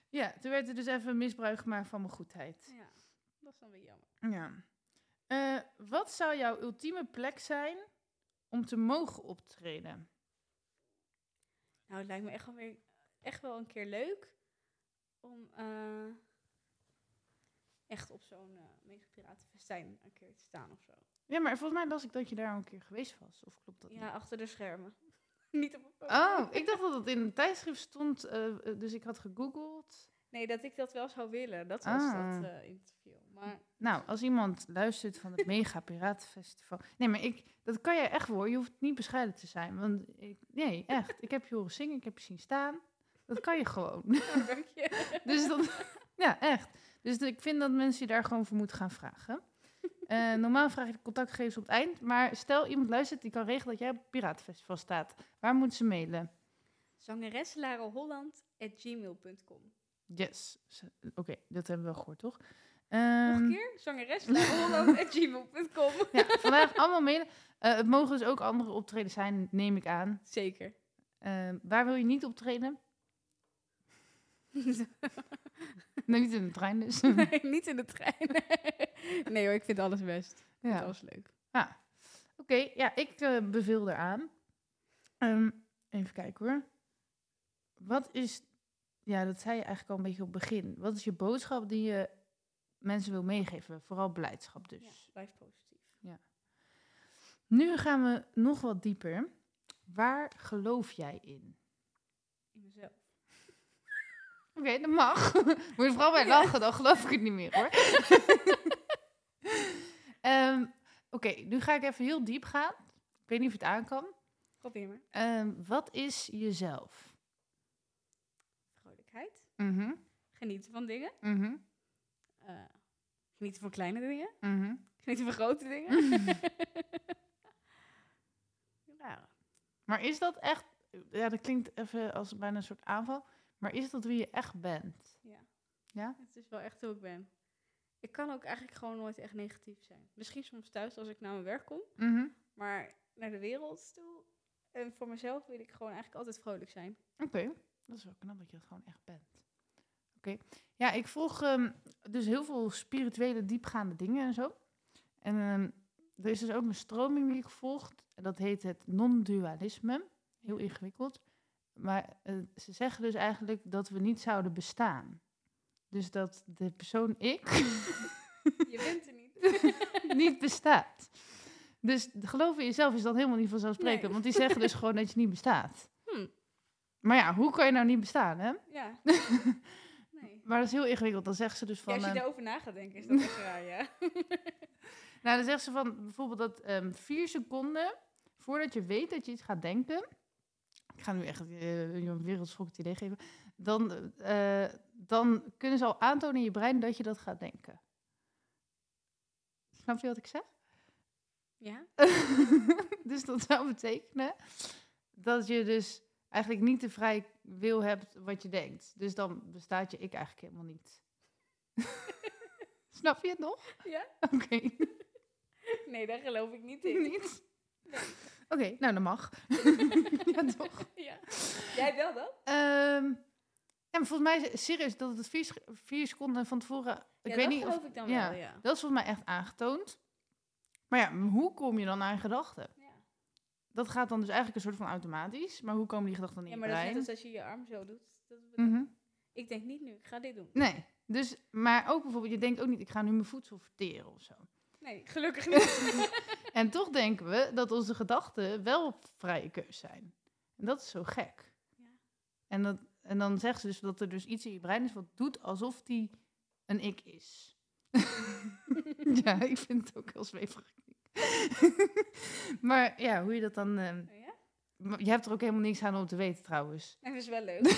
Ja, toen werd er dus even misbruik gemaakt van mijn goedheid. ja, dat is dan weer jammer. Ja. Eh, wat zou jouw ultieme plek zijn om te mogen optreden? Nou, het lijkt me echt wel, weer, echt wel een keer leuk om eh, echt op zo'n eh mega piratenfestijn een keer te staan of zo. Ja, maar volgens mij las ik dat je daar al een keer geweest was. Of klopt dat Ja, niet? achter de schermen. Niet op een. Oh, ik dacht dat het in een tijdschrift stond, eh, dus ik had gegoogeld. Nee, dat ik dat wel zou willen. Dat was Ah. dat interview. Maar Nou, als iemand luistert van het Mega Piratenfestival. Nee, maar ik, dat kan jij echt hoor. Je hoeft niet bescheiden te zijn. Want ik, nee, echt. Ik heb je horen zingen, ik heb je zien staan. Dat kan je gewoon. nou, dank je. Dus dat, ja, echt. Dus ik vind dat mensen je daar gewoon voor moeten gaan vragen. Eh, normaal vraag ik de contactgegevens op het eind. Maar stel iemand luistert die kan regelen dat jij op het Piratenfestival staat. Waar moeten ze mailen? Zangereslarelholland.gmail.com Yes. Oké, dat hebben we wel gehoord, toch? Nog Ehm, een keer? Zangereslarelholland.gmail.com Ja, vandaag allemaal mailen. Eh, het mogen dus ook andere optredens zijn, neem ik aan. Zeker. Eh, waar wil je niet optreden? Nee, niet in de trein dus. nee, niet in de trein. nee hoor, ik vind alles best. Ik vind ja. alles leuk. Ah. Oké, ja, ik eh, beveel eraan. Ehm, even kijken hoor. Wat is, ja, dat zei je eigenlijk al een beetje op het begin. Wat is je boodschap die je mensen wil meegeven? Vooral beleidschap dus. Ja, blijf positief. Nu gaan we nog wat dieper. Waar geloof jij in? Oké, dat mag. Moet je vooral bij lachen, dan geloof ik het niet meer hoor. Ehm, Oké, nu ga ik even heel diep gaan. Ik weet niet of het aan kan. Probeer maar. Ehm, wat is jezelf? Vrolijkheid. Mhm, Genieten van dingen. mhm, Eh, genieten van kleine dingen. mhm. Genieten van grote dingen. ja, Maar is dat echt... Ja, dat klinkt even als bijna een soort aanval. Maar is dat wie je echt bent? ja. Ja? Het is wel echt hoe ik ben. Ik kan ook eigenlijk gewoon nooit echt negatief zijn. Misschien soms thuis als ik naar mijn werk kom. Mhm. Maar naar de wereld toe. En voor mezelf wil ik gewoon eigenlijk altijd vrolijk zijn. Oké, dat is wel knap dat je dat gewoon echt bent. Oké, ja, ik volg ehm, dus heel veel spirituele, diepgaande dingen en zo. En ehm, er is dus ook een stroming die ik volg. En dat heet het non-dualisme. Heel ingewikkeld. Maar eh, ze zeggen dus eigenlijk dat we niet zouden bestaan. Dus dat de persoon ik Je bent er niet. niet bestaat. Dus geloven in jezelf is dan helemaal niet vanzelfsprekend. Nee. Want die zeggen dus gewoon dat je niet bestaat. Hm. Maar ja, hoe kan je nou niet bestaan, hè? Ja. Nee. Maar dat is heel ingewikkeld. Dan zeggen ze dus Ja, van... als je daarover na gaat denken, is dat echt raar, ja. nou, dan zeggen ze van bijvoorbeeld dat ehm, vier seconden voordat je weet dat je iets gaat denken... Ik ga nu echt eh, een wereldschokkend idee geven. Dan, eh, dan kunnen ze al aantonen in je brein dat je dat gaat denken. Snap je wat ik zeg? Ja? dus dat zou betekenen dat je dus eigenlijk niet de vrije wil hebt wat je denkt. Dus dan bestaat je ik eigenlijk helemaal niet. Snap je het nog? Ja. Oké. Nee, daar geloof ik niet in. Niet? Oké, nou dat mag. ja, toch? Ja. Jij wel dan? Ehm, ja, maar volgens mij serieus dat het vier, seconden van tevoren. Ik ja, weet dat niet of. geloof ik dan ja. wel, ja. Dat is volgens mij echt aangetoond. Maar ja, hoe kom je dan aan gedachten? Ja. Dat gaat dan dus eigenlijk een soort van automatisch. Maar hoe komen die gedachten dan in Ja, maar dat is net als als je je arm zo doet. Dat Mhm. Ik denk niet nu, ik ga dit doen. Nee. Dus, maar ook bijvoorbeeld, je denkt ook niet, ik ga nu mijn voedsel verteren of zo. Nee, gelukkig niet. En toch denken we dat onze gedachten wel vrije keus zijn. En dat is zo gek. Ja. En, dat, en dan zeggen ze dus dat er dus iets in je brein is wat doet alsof die een ik is. ja, ik vind het ook heel zweverig. maar ja, hoe je dat dan... ehm, Oh ja? je hebt er ook helemaal niks aan om te weten trouwens. En dat is wel leuk.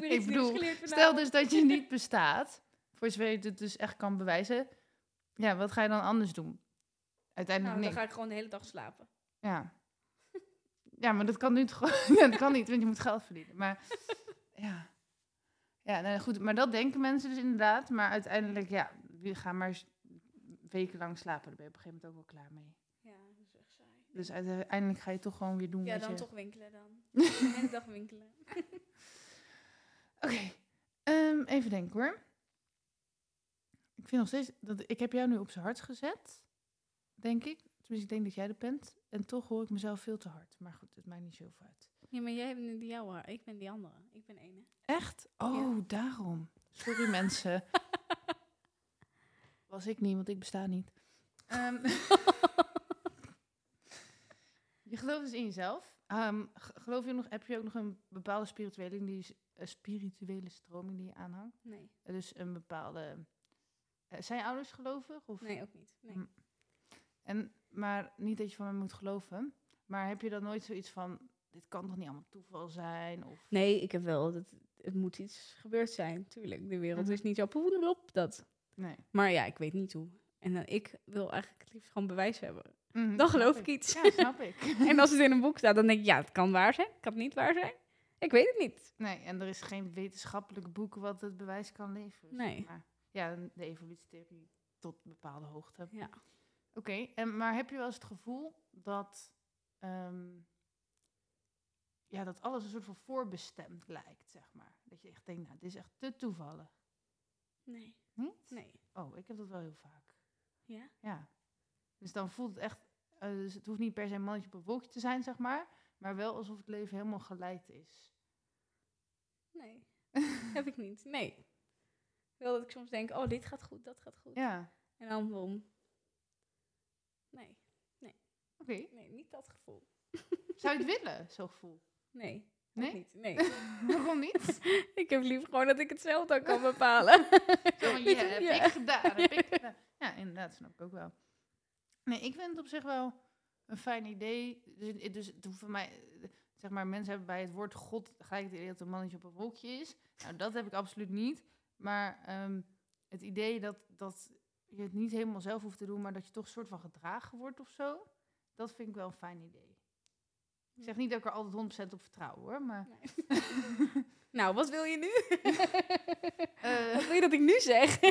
Ik bedoel, Stel dus dat je niet bestaat, voor zover je het dus echt kan bewijzen. Ja, wat ga je dan anders doen? Uiteindelijk Nou, dan niks. ga ik gewoon de hele dag slapen. Ja. Ja, maar dat kan nu toch gewoon... ja, dat kan niet, want je moet geld verdienen. Maar ja. Ja, nou goed. Maar dat denken mensen dus inderdaad. Maar uiteindelijk, ja, we gaan maar wekenlang slapen. Daar ben je op een gegeven moment ook wel klaar mee. Ja, dat is echt saai. Dus uiteindelijk ga je toch gewoon weer doen ja, wat dan je... toch winkelen dan. de hele dag winkelen. Oké, ehm, even denken hoor. Ik vind nog steeds dat ik heb jou nu op zijn hart gezet, denk ik. Tenminste, ik denk dat jij er bent. En toch hoor ik mezelf veel te hard. Maar goed, het maakt niet zoveel uit. Ja, maar jij hebt nu die jouwe. Ik ben die andere. Ik ben ene. Echt? Oh, daarom. Sorry mensen. Was ik niet, want ik besta niet. Ehm, je gelooft dus in jezelf. G- geloof je nog, heb je ook nog een bepaalde spirituele, die, eh, spirituele stroming die je aanhangt? Nee. Dus een bepaalde. Eh, zijn ouders gelovig? Of? Nee, ook niet. Nee. En, maar niet dat je van mij moet geloven. Maar heb je dan nooit zoiets van: dit kan toch niet allemaal toeval zijn? Of, Nee, ik heb wel. Dat, het moet iets gebeurd zijn, tuurlijk. De wereld Mhm. is niet zo poedelop, dat. nee. Maar ja, ik weet niet hoe. En dan, ik wil eigenlijk het liefst gewoon bewijs hebben. Mhm, Dan geloof ik iets. Ja, snap ik. En als het in een boek staat, dan denk ik, ja, het kan waar zijn. Kan het niet waar zijn? Ik weet het niet. Nee, en er is geen wetenschappelijk boek wat het bewijs kan leveren. zeg Nee. Maar ja, de evolutietheorie tot een bepaalde hoogte. Ja. Oké, en maar heb je wel eens het gevoel dat, ehm, ja, dat alles een soort van voorbestemd lijkt, zeg maar? Dat je echt denkt, nou, dit is echt te toevallig. Nee. Niet? Nee. Oh, ik heb dat wel heel vaak. Ja? Ja. Dus dan voelt het echt, eh, dus het hoeft niet per se een mannetje op een wolkje te zijn, zeg maar, maar wel alsof het leven helemaal geleid is. Nee. heb ik niet. Nee. Wel dat ik soms denk, oh, dit gaat goed, dat gaat goed. Ja, En dan boom. Nee. oké. Nee, niet dat gevoel. Zou je het willen, zo'n gevoel? Nee. Nee? niet. Nee. Waarom niet? ik heb liever gewoon dat ik het zelf dan kan bepalen. Zo van, heb ja. ik gedaan, heb ik gedaan. Ja, inderdaad, snap ik ook wel. Nee, ik vind het op zich wel een fijn idee. Dus, dus het hoeft voor mij, zeg maar, mensen hebben bij het woord God gelijk het idee dat een mannetje op een wolkje is. Nou, dat heb ik absoluut niet. Maar ehm, het idee dat, dat je het niet helemaal zelf hoeft te doen, maar dat je toch een soort van gedragen wordt of zo, dat vind ik wel een fijn idee. Ik zeg niet dat ik er altijd 100% op vertrouw hoor, maar... nou, wat wil je nu? eh, wat wil je dat ik nu zeg?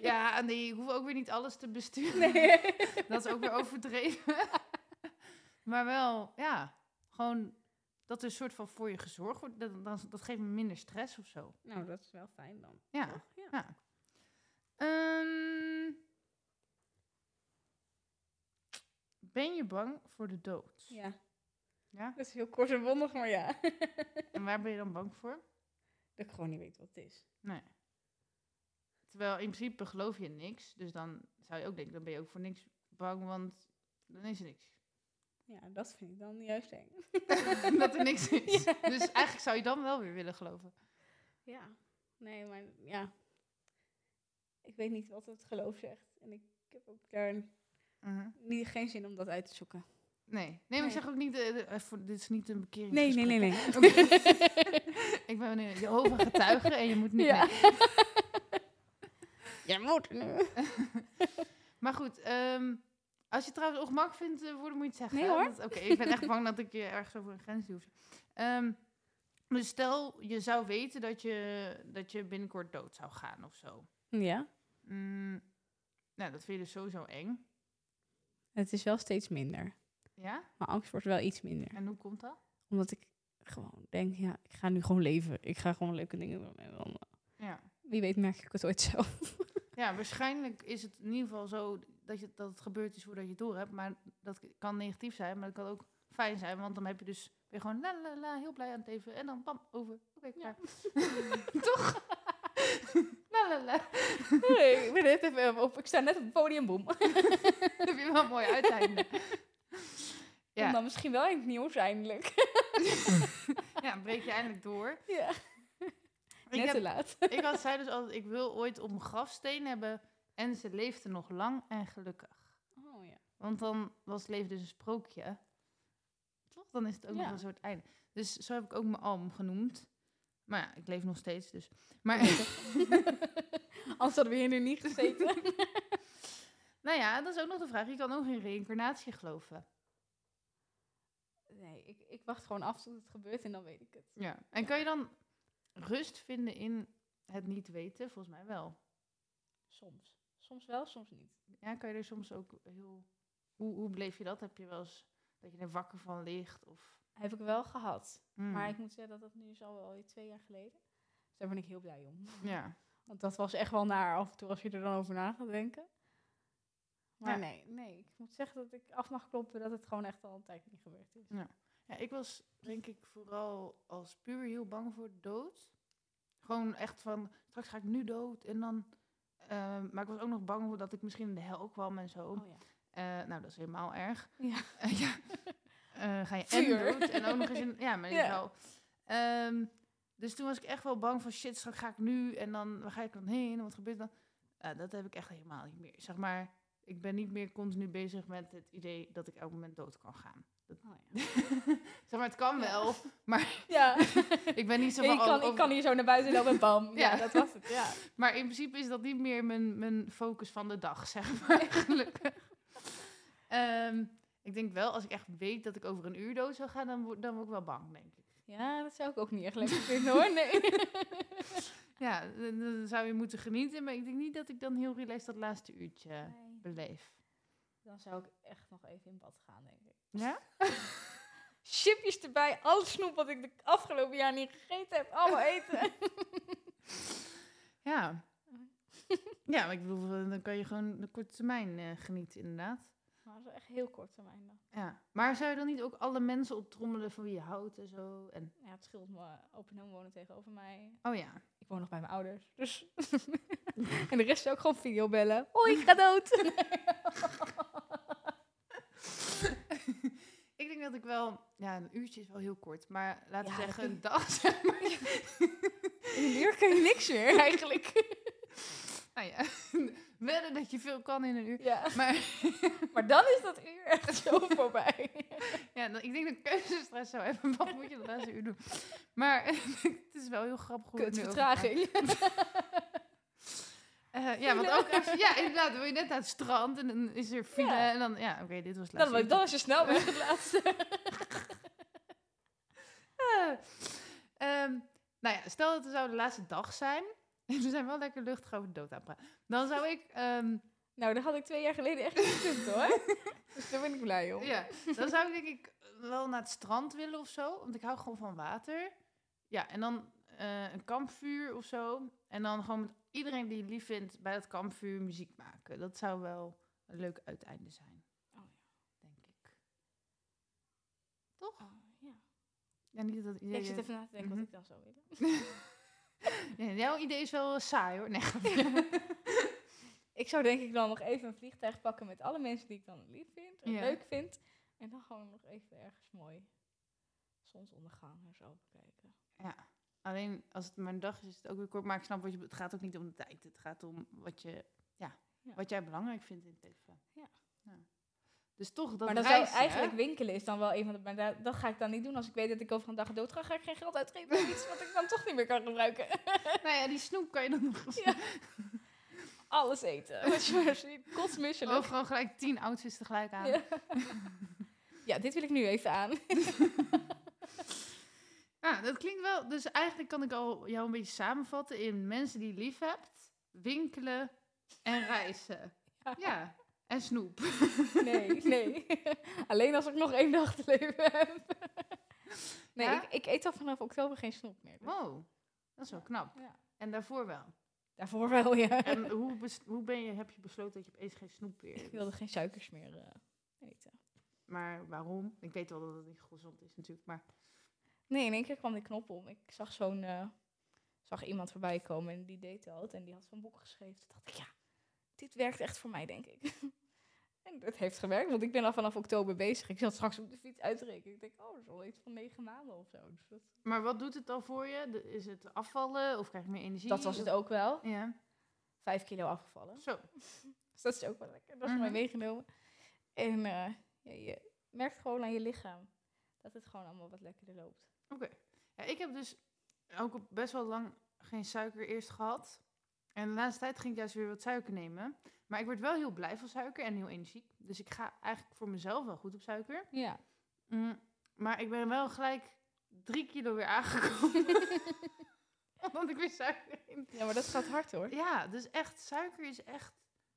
ja, nee, ik hoef ook weer niet alles te besturen. nee. Dat is ook weer overdreven. maar wel, ja, gewoon dat er een soort van voor je gezorgd wordt. Dat, dat, dat geeft me minder stress of zo. Nou, dat is wel fijn dan. Ja. Toch? ja. ja. Ehm, ben je bang voor de dood? Ja, Ja? dat is heel kort en bondig, maar ja. En waar ben je dan bang voor? dat ik gewoon niet weet wat het is. Nee. Terwijl in principe geloof je in niks. Dus dan zou je ook denken, dan ben je ook voor niks bang, want dan is er niks. Ja, dat vind ik dan juist eng. dat er niks is. Dus eigenlijk zou je dan wel weer willen geloven. Ja, nee, maar ja. Ik weet niet wat het geloof zegt. En ik heb ook daar Mhm. niet, geen zin om dat uit te zoeken. Nee, nee, maar ik zeg ook niet, eh, eh, voor, dit is niet een bekering. Nee, nee, nee, nee. ik ben een Jehovah getuige en je moet niet... Ja. Jij moet nu. Maar goed, ehm, als je trouwens ongemak vindt, eh, worden moet je het zeggen. Nee, hoor. Oké, ik ben echt bang dat ik je ergens over een grens duw. Ehm, Dus stel, je zou weten dat je, dat je binnenkort dood zou gaan of zo. Ja. Mm, nou, dat vind je dus sowieso eng. Het is wel steeds minder. Ja? Maar angst wordt wel iets minder. En hoe komt dat? Omdat ik gewoon denk, ja, ik ga nu gewoon leven. Ik ga gewoon leuke dingen doen. En dan, eh, Ja. wie weet merk ik het ooit zelf. Ja, waarschijnlijk is het in ieder geval zo dat, je, dat het gebeurd is voordat je het door hebt. Maar dat kan negatief zijn, maar dat kan ook fijn zijn. Want dan heb je dus weer gewoon la la la, heel blij aan het leven. En dan bam, over. Oké, klaar. Toch? la la la. Nee, ik, ben net even op, ik sta net op het podium, boem. Dan heb je wel een mooi uiteinde. En Ja, dan misschien wel in het nieuws eindelijk. ja, breek je eindelijk door. ja, net te heb, laat. ik had zei dus altijd, ik wil ooit op mijn grafsteen hebben. En ze leefde nog lang en gelukkig. Oh ja. Want dan was het leven dus een sprookje. Toch? Dan is het ook Ja. nog een soort einde. Dus zo heb ik ook mijn album genoemd. Maar ja, ik leef nog steeds dus. Maar Anders hadden we hier nu niet gezeten. nou ja, dat is ook nog de vraag. Je kan ook in reïncarnatie geloven. Nee, ik, ik wacht gewoon af tot het gebeurt en dan weet ik het. Ja. En kan je dan rust vinden in het niet weten? Volgens mij wel. Soms. Soms wel, soms niet. Ja, kan je er soms ook heel... Hoe, hoe beleef je dat? Heb je wel eens dat je er wakker van ligt? Of... Heb ik wel gehad. Hmm. Maar ik moet zeggen dat dat nu is alweer twee jaar geleden. Dus daar ben ik heel blij om. Ja. Want dat was echt wel naar af en toe als je er dan over na gaat denken. Maar Ja. nee, nee, ik moet zeggen dat ik af mag kloppen dat het gewoon echt al een tijd niet gebeurd is. Ja, ik was denk ik vooral als puur heel bang voor de dood. Gewoon echt van, straks ga ik nu dood. En dan, ehm, maar ik was ook nog bang voor dat ik misschien in de hel kwam en zo. Oh ja. Eh, nou, dat is helemaal erg. Ja. Eh, ja. Eh, ga je Vuur. en dood en ook nog eens in, ja, maar in de Ja. hel. Ehm, dus toen was ik echt wel bang van, shit, straks ga ik nu. En dan, waar ga ik dan heen? En wat gebeurt dan? Dat heb ik echt helemaal niet meer. Zeg maar, ik ben niet meer continu bezig met het idee dat ik elk moment dood kan gaan. Dat, Oh ja. zeg maar, het kan Ja. wel, maar ja. ik ben niet zo van... ik, kan, oh, ik kan hier zo naar buiten lopen en bam. Ja, Ja. dat was het. Ja. Maar in principe is dat niet meer mijn, mijn focus van de dag, zeg maar, gelukkig. Ehm, ik denk wel, als ik echt weet dat ik over een uur dood zou gaan, dan, word- dan word ik wel bang, denk ik. ja, dat zou ik ook niet echt lekker vinden hoor. Nee. Ja, dan, dan zou je moeten genieten, maar ik denk niet dat ik dan heel relaxed dat laatste uurtje Nee. beleef. Dan zou ik echt nog even in bad gaan, denk ik. Ja? Chipjes erbij, alle snoep wat ik de afgelopen jaar niet gegeten heb, allemaal eten. Ja. Ja, maar ik bedoel, eh, dan kan je gewoon de korte termijn eh, genieten, inderdaad. Maar dat is echt heel kort termijn dan. Ja. Maar zou je dan niet ook alle mensen optrommelen van wie je houdt en zo? En... Ja, het scheelt me. Open en wonen tegenover mij. Oh ja. Ik woon nog bij mijn ouders. Dus. en de rest zou ook gewoon videobellen. Hoi, ik ga dood. Ik denk dat ik wel, ja, een uurtje is wel heel kort, maar laten we Ja, zeggen een dag, zeg maar. In een uur kan je niks meer eigenlijk. Nou ja, wedden dat je veel kan in een uur. ja. Maar Maar dan is dat uur echt zo voorbij. ja, dan, ik denk dat ik keuzestress zou hebben. Wat moet je de laatste uur doen? Maar het is wel heel grappig hoe Eh, ja, want ook als, ja, inderdaad, dan wil je net naar het strand en dan is er file Ja. en dan, ja, oké, dit was het Dan, laatste was- dan is je snel weg het laatste. Ehm, nou ja, stel dat het zou de laatste dag zijn. We zijn wel lekker luchtig over de dood aan het praten. Dan zou ik, ehm, Nou, dat had ik twee jaar geleden echt niet gekund hoor. Dus daar ben ik blij om. ja, dan zou ik denk ik wel naar het strand willen of zo. Want ik hou gewoon van water. Ja, en dan eh, een kampvuur of zo. En dan gewoon met iedereen die lief vindt bij dat kampvuur muziek maken. Dat zou wel een leuk uiteinde zijn. Oh ja. Denk ik. Toch? Oh, ja. Ja, niet dat Ik zit even na te denken Mhm. wat ik dan zou willen. Ja, jouw idee is wel saai hoor. Nee. Ik zou denk ik dan nog even een vliegtuig pakken met alle mensen die ik dan lief vind en Ja. leuk vind. En dan gewoon nog even ergens mooi zonsondergang en zo bekijken. ja. Alleen als het maar een dag is, is het ook weer kort. Maar ik snap wat je. Het gaat ook niet om de tijd. Het gaat om wat je. Ja, Ja. wat jij belangrijk vindt in het leven. Ja. Dus toch dat maar dan reizen, zou eigenlijk winkelen is dan wel een van de... Maar da- dat ga ik dan niet doen. Als ik weet dat ik over een dag dood ga, ga ik geen geld uitgeven aan iets wat ik dan toch niet meer kan gebruiken. Nou ja, die snoep kan je dan nog eens... Ja. Alles eten. Wat je maar ziet. Kotsmisselijk. Of gewoon gelijk tien outfits tegelijk aan. Ja. ja, dit wil ik nu even aan. Ah, dat klinkt wel. Dus eigenlijk kan ik al jou een beetje samenvatten in mensen die lief hebt, winkelen en reizen. Ja. En snoep. Nee, nee. Alleen als ik nog één dag te leven heb. Nee, Ja? ik, ik eet al vanaf oktober geen snoep meer. dus- Wow, dat is wel knap. Ja. En daarvoor wel. Daarvoor wel, ja. En hoe, hoe ben je, heb je besloten dat je opeens geen snoep weer Ik wilde geen suikers meer eh, eten. Maar waarom? Ik weet wel dat het niet gezond is natuurlijk, maar... Nee, in één keer kwam die knop om. Ik zag zo'n... eh, zag iemand voorbij komen en die deed dat. En die had zo'n boek geschreven. Toen dacht ik, ja, dit werkt echt voor mij, denk ik. en het heeft gewerkt, want ik ben al vanaf oktober bezig. Ik zat straks op de fiets uit te rekenen. Ik denk, oh, dat is wel iets van negen maanden of zo. Dus dat, Maar wat doet het dan voor je? De- Is het afvallen of krijg je meer energie? dat was het ook wel. Ja, Vijf kilo afgevallen. zo. Dus dat is ook wel lekker. Dat is Mhm. mij meegenomen. En eh, ja, je merkt gewoon aan je lichaam dat het gewoon allemaal wat lekkerder loopt. Oké. Ja, ik heb dus ook best wel lang geen suiker eerst gehad. En de laatste tijd ging ik juist weer wat suiker nemen. Maar ik word wel heel blij van suiker en heel energiek. Dus ik ga eigenlijk voor mezelf wel goed op suiker. Ja. Mm, maar ik ben wel gelijk drie kilo weer aangekomen. Omdat ik weer suiker in. ja, maar dat gaat hard hoor. Ja, dus echt, suiker is echt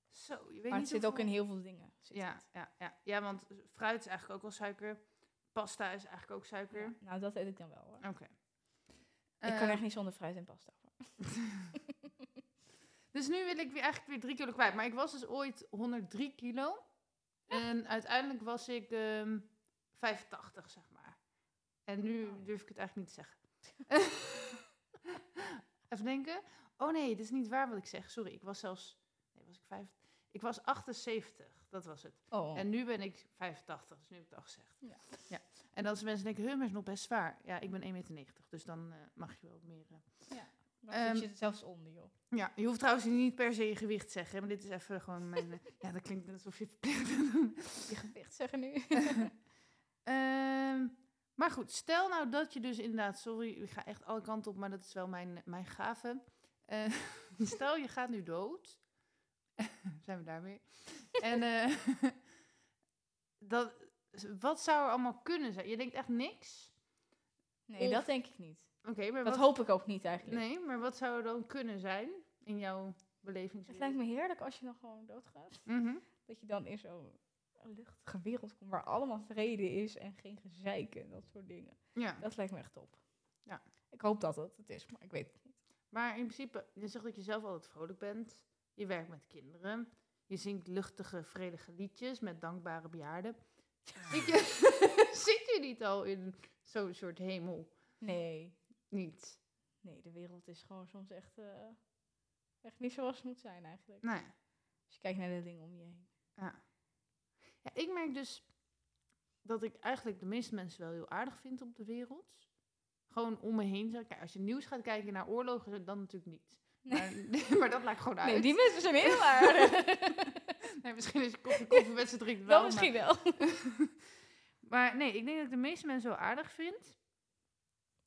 zo. Je weet Maar niet het zit ook in heel veel dingen. Ja, ja, ja. ja, want fruit is eigenlijk ook wel suiker. Pasta is eigenlijk ook suiker. Ja, Nou, dat eet ik dan wel hoor. Oké. ik kan Eh, echt niet zonder fruit en pasta. Dus nu wil ik weer eigenlijk weer drie kilo kwijt. Maar ik was dus ooit 103 kilo. En uiteindelijk was ik ehm 85, zeg maar. En nu Oh, durf ik het eigenlijk niet te zeggen. Even denken. Oh nee, dit is niet waar wat ik zeg. Sorry, ik was zelfs... Nee, was ik. Ik was 78, dat was het. Oh. En nu ben ik 85, dus nu heb ik het al gezegd. Ja. ja. En als mensen denken, hun is nog best zwaar. Ja, ik ben 1,90 meter, dus dan eh, mag je wel meer... eh, Dan Ehm, zit je er zelfs onder, joh. ja, je hoeft trouwens niet per se je gewicht te zeggen, maar dit is even gewoon mijn... eh, ja, dat klinkt net alsof je verplicht bent. Je gewicht zeggen nu. Ehm, maar goed, stel nou dat je dus inderdaad... Sorry, ik ga echt alle kanten op, maar dat is wel mijn, mijn gave. Stel, je gaat nu dood. Zijn we daar weer. En eh, dat, wat zou er allemaal kunnen zijn? Je denkt echt niks? Nee, Of- dat denk ik niet. Oké, maar Dat wat... hoop ik ook niet eigenlijk. Nee, maar wat zou er dan kunnen zijn in jouw Het belevingswereld? lijkt me heerlijk als je dan gewoon doodgaat. Mhm. Dat je dan in zo'n luchtige wereld komt waar allemaal vrede is en geen gezeik en dat soort dingen. Ja. Dat lijkt me echt top. Ja. Ik hoop dat het het is, maar ik weet het niet. Maar in principe, je zegt dat je zelf altijd vrolijk bent. Je werkt met kinderen. Je zingt luchtige, vredige liedjes met dankbare bejaarden. Zit je, zit je niet al in zo'n soort hemel? Nee, Niet. nee, de wereld is gewoon soms echt, eh, echt niet zoals het moet zijn eigenlijk. Ja. Als je kijkt naar de dingen om je heen. ja. Ja, ik merk dus dat ik eigenlijk de meeste mensen wel heel aardig vind op de wereld. Gewoon om me heen. Kijk, als je nieuws gaat kijken naar oorlogen, dan natuurlijk niet. Maar, maar dat lijkt gewoon uit. Nee, die mensen zijn heel aardig. Nee, misschien je koffie, koffie met ze drinkt wel. Wel maar- misschien wel. Maar nee, ik denk dat ik de meeste mensen wel aardig vind.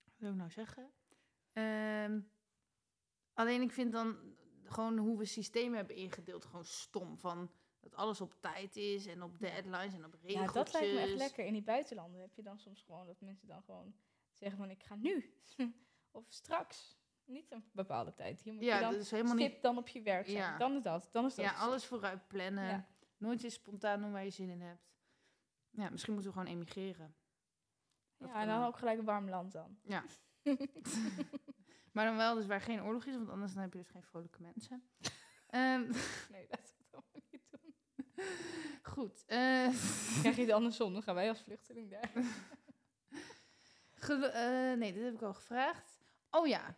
Wat wil ik nou zeggen? Ehm, alleen ik vind dan gewoon hoe we systemen hebben ingedeeld gewoon stom. Van dat alles op tijd is en op deadlines en op Ja, regeltjes. dat lijkt me echt lekker. In die buitenlanden heb je dan soms gewoon dat mensen dan gewoon zeggen van ik ga nu. of straks. Niet een bepaalde tijd. Hier moet Ja, je dan dat is helemaal stip niet... dan op je werk zijn. Ja. Dan is dat. Dan is dat. Ja, alles vooruit plannen. Ja. Nooit eens spontaan doen waar je zin in hebt. Ja, misschien moeten we gewoon emigreren. Dat Ja, en dan ook. ook gelijk een warm land dan. Ja. Maar dan wel dus waar geen oorlog is, want anders dan heb je dus geen vrolijke mensen. Ehm, Nee, laten we het allemaal niet doen. goed. eh, Krijg je het andersom, dan gaan wij als vluchteling daar. Gelu- eh, nee, dit heb ik al gevraagd. Oh ja.